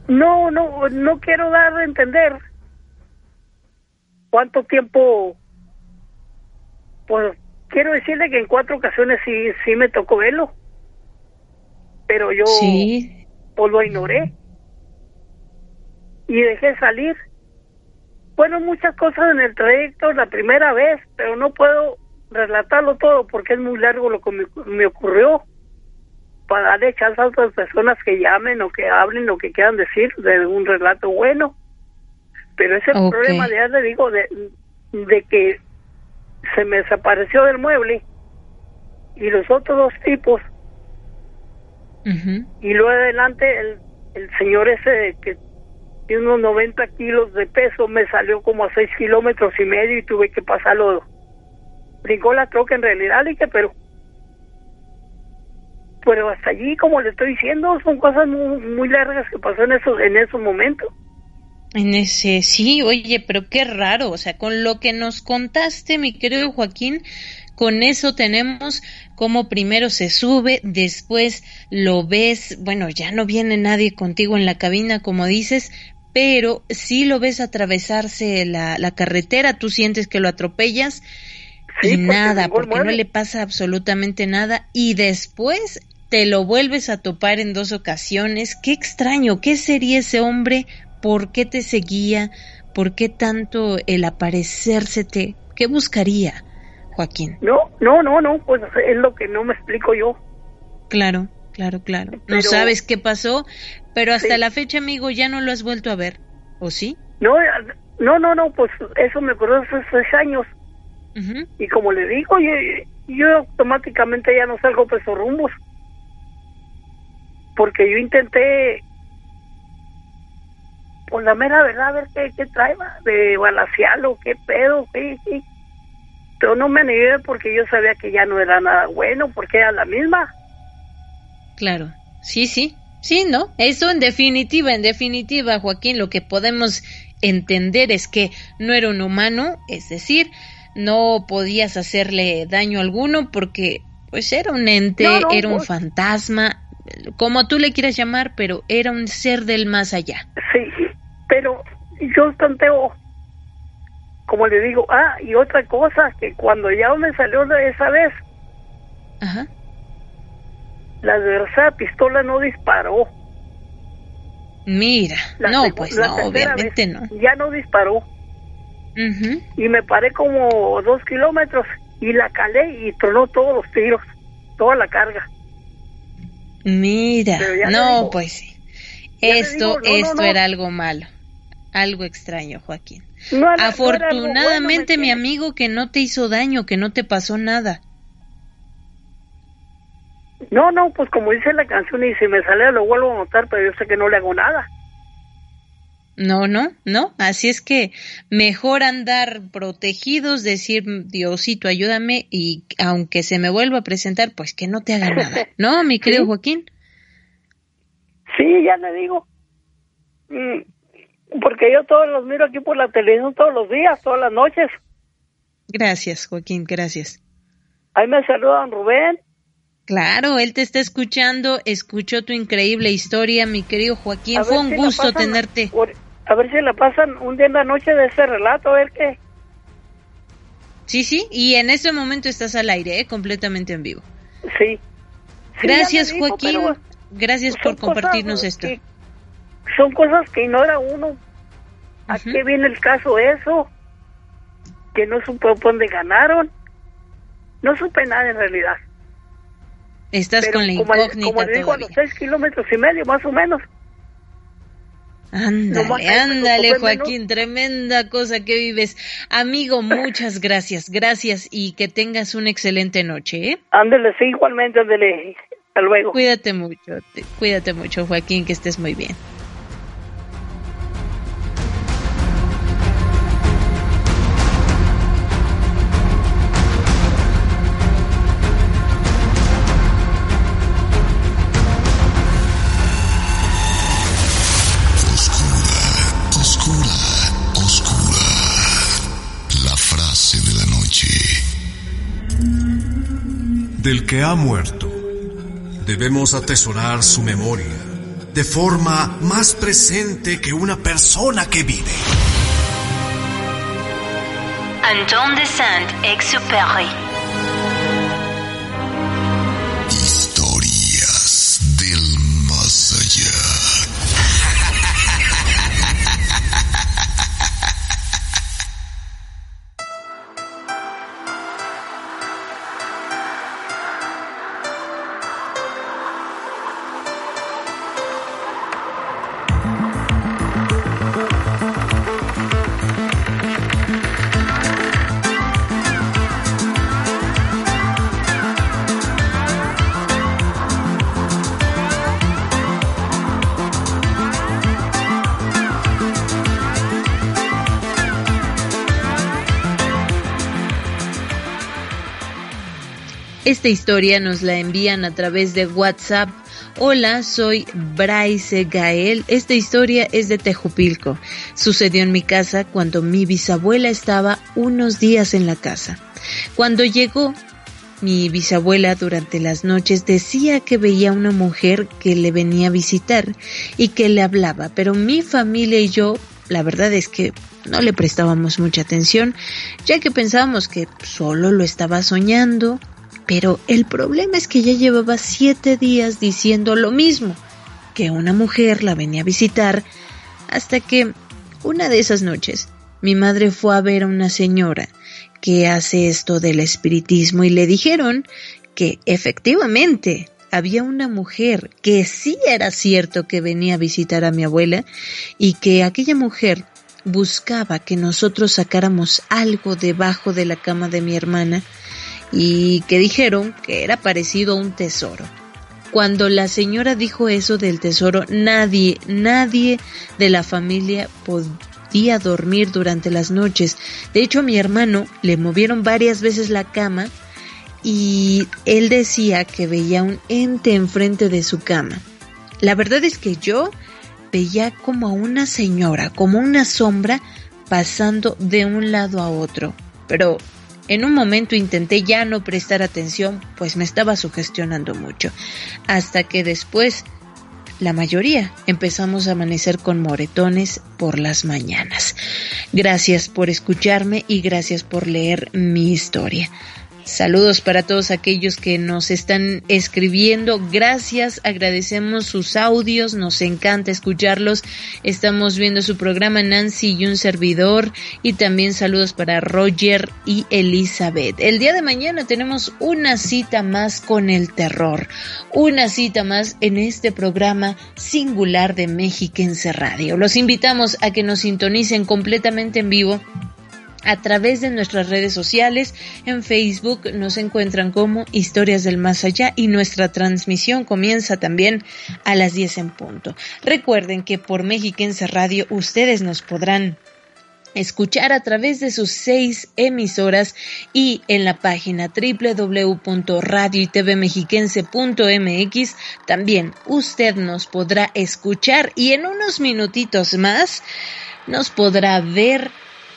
T: no, no, no quiero dar a entender cuánto tiempo, pues quiero decirle que en cuatro ocasiones sí, sí me tocó verlo, pero yo pues lo ignoré y dejé salir. Bueno, muchas cosas en el trayecto la primera vez, pero no puedo relatarlo todo porque es muy largo lo que me ocurrió para darle chance a otras personas que llamen o que hablen lo que quieran decir de un relato bueno. Pero ese problema, ya le digo, de, de que se me desapareció del mueble y los otros dos tipos. Y luego adelante el, el señor ese que tiene unos 90 kilos de peso me salió como a 6 kilómetros y medio y tuve que pasarlo. Brincó la troca en realidad, dije, pero pero hasta allí, como le estoy diciendo, son cosas muy, largas que pasó en esos, en esos momentos.
B: En ese, sí, oye, pero qué raro, o sea, con lo que nos contaste, mi querido Joaquín, con eso tenemos como primero se sube, después lo ves, bueno, ya no viene nadie contigo en la cabina, como dices, pero sí lo ves atravesarse la, la carretera, tú sientes que lo atropellas y nada, porque no le pasa absolutamente nada, y después te lo vuelves a topar en dos ocasiones. Qué extraño, ¿qué sería ese hombre? ¿Por qué te seguía? ¿Por qué tanto el aparecérsete? ¿Qué buscaría, Joaquín?
T: No, no, no, no, pues es lo que no me explico yo.
B: Claro, claro, claro. no sabes qué pasó, pero hasta la fecha, amigo, ya no lo has vuelto a ver, ¿o sí?
T: No, no, no, no, pues eso me ocurrió hace seis años. Y como le digo, yo, yo automáticamente ya no salgo por esos rumbos porque yo intenté por la mera verdad a ver qué, qué trae de balasearlo, qué pedo, qué, qué. pero no me negué porque yo sabía que ya no era nada bueno, porque era la misma.
B: Claro, sí, sí, sí, ¿no? Eso en definitiva, en definitiva, Joaquín, lo que podemos entender es que no era un humano, es decir, no podías hacerle daño alguno porque pues era un ente, era un pues fantasma, como tú le quieras llamar, pero era un ser del más allá.
T: Sí, pero yo tanteo, como le digo, ah, y otra cosa, que cuando ya me salió de esa vez, Ajá. la verdad pistola no disparó.
B: Mira, no, pues no, obviamente no.
T: Ya no disparó. Y me paré como dos kilómetros y la calé y tronó todos los tiros, toda la carga.
B: Mira, no, pues sí. Esto, esto era algo malo, algo extraño, Joaquín. Afortunadamente, mi amigo, que no te hizo daño, que no te pasó nada.
T: No, no, pues como dice la canción y si me sale lo vuelvo a notar, pero yo sé que no le hago nada.
B: No, no, no. Así es que mejor andar protegidos, decir, Diosito, ayúdame y aunque se me vuelva a presentar, pues que no te haga nada. [laughs] ¿No, mi querido Joaquín?
T: Sí, ya le digo. Mm, porque yo todos los miro aquí por la televisión todos los días, todas las noches.
B: Gracias, Joaquín, gracias.
T: Ahí me saluda don Rubén.
B: Claro, él te está escuchando, escuchó tu increíble historia, mi querido Joaquín. Fue un gusto tenerte.
T: A ver si la pasan un día en la noche de ese relato, a ver qué.
B: Sí, sí, y en ese momento estás al aire, ¿eh? completamente en vivo.
T: Sí.
B: Gracias, Joaquín. Gracias por compartirnos esto.
T: son cosas que ignora uno. ¿A qué viene el caso eso? Que no supo dónde ganaron. No supe nada en realidad.
B: Estás con la incógnita
T: como, como digo, a los seis kilómetros y medio, más o menos.
B: Ándale, ándale, Joaquín, tremenda cosa que vives. Amigo, muchas [clears throat] gracias, gracias y que tengas una excelente noche, ¿eh?
T: Ándale, sí, igualmente, ándale. Hasta luego.
B: Cuídate mucho, cuídate mucho, Joaquín, que estés muy bien.
U: Del que ha muerto. Debemos atesorar su memoria de forma más presente que una persona que vive.
N: Anton de Saint-Exupéry
B: Esta historia nos la envían a través de WhatsApp. Hola, soy Bryce Gael. Esta historia es de Tejupilco. Sucedió en mi casa cuando mi bisabuela estaba unos días en la casa. Cuando llegó, mi bisabuela durante las noches decía que veía una mujer que le venía a visitar y que le hablaba, pero mi familia y yo, la verdad es que no le prestábamos mucha atención, ya que pensábamos que solo lo estaba soñando pero el problema es que ya llevaba siete días diciendo lo mismo, que una mujer la venía a visitar, hasta que una de esas noches mi madre fue a ver a una señora que hace esto del espiritismo y le dijeron que efectivamente había una mujer que sí era cierto que venía a visitar a mi abuela y que aquella mujer buscaba que nosotros sacáramos algo debajo de la cama de mi hermana y que dijeron que era parecido a un tesoro. Cuando la señora dijo eso del tesoro, nadie, nadie de la familia podía dormir durante las noches. De hecho, a mi hermano le movieron varias veces la cama y él decía que veía un ente enfrente de su cama. La verdad es que yo veía como a una señora, como una sombra, pasando de un lado a otro. Pero en un momento intenté ya no prestar atención, pues me estaba sugestionando mucho, hasta que después la mayoría empezamos a amanecer con moretones por las mañanas. Gracias por escucharme y gracias por leer mi historia. Saludos para todos aquellos que nos están escribiendo. Gracias, agradecemos sus audios, nos encanta escucharlos. Estamos viendo su programa Nancy y un servidor. Y también saludos para Roger y Elizabeth. El día de mañana tenemos una cita más con el terror. Una cita más en este programa singular de Mexiquense Radio. Los invitamos a que nos sintonicen completamente en vivo a través de nuestras redes sociales. En Facebook nos encuentran como Historias del Más Allá y nuestra transmisión comienza también a las 10 en punto. Recuerden que por Mexiquense Radio ustedes nos podrán escuchar a través de sus seis emisoras y en la página www.radio-y-tv-mexiquense.mx también usted nos podrá escuchar y en unos minutitos más nos podrá ver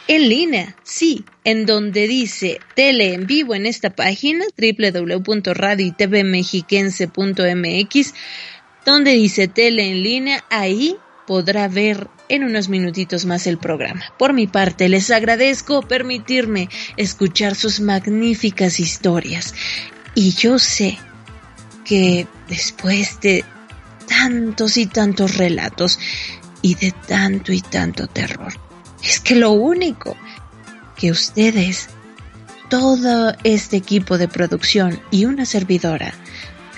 B: en línea, sí, en donde dice tele en vivo en esta página www.radiotvmexiquense.mx, donde dice tele en línea, ahí podrá ver en unos minutitos más el programa. Por mi parte, les agradezco permitirme escuchar sus magníficas historias. Y yo sé que después de tantos y tantos relatos y de tanto y tanto terror, es que lo único que ustedes, todo este equipo de producción y una servidora,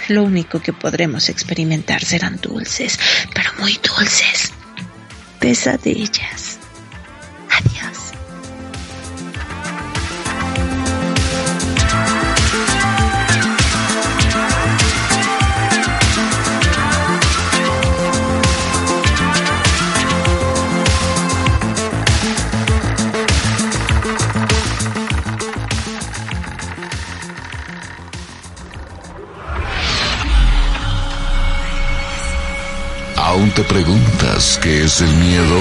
B: lo único que podremos experimentar serán dulces, pero muy dulces, pesadillas. Adiós.
O: Te preguntas qué es el miedo?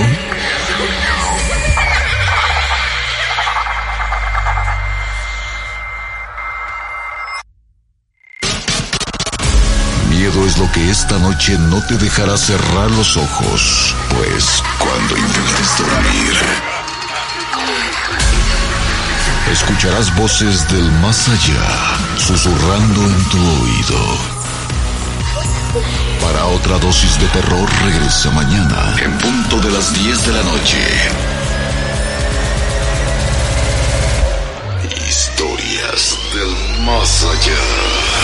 O: Miedo es lo que esta noche no te dejará cerrar los ojos, pues cuando intentes dormir, escucharás voces del más allá susurrando en tu oído. Para otra dosis de terror regresa mañana en punto de las 10 de la noche. Historias del más allá.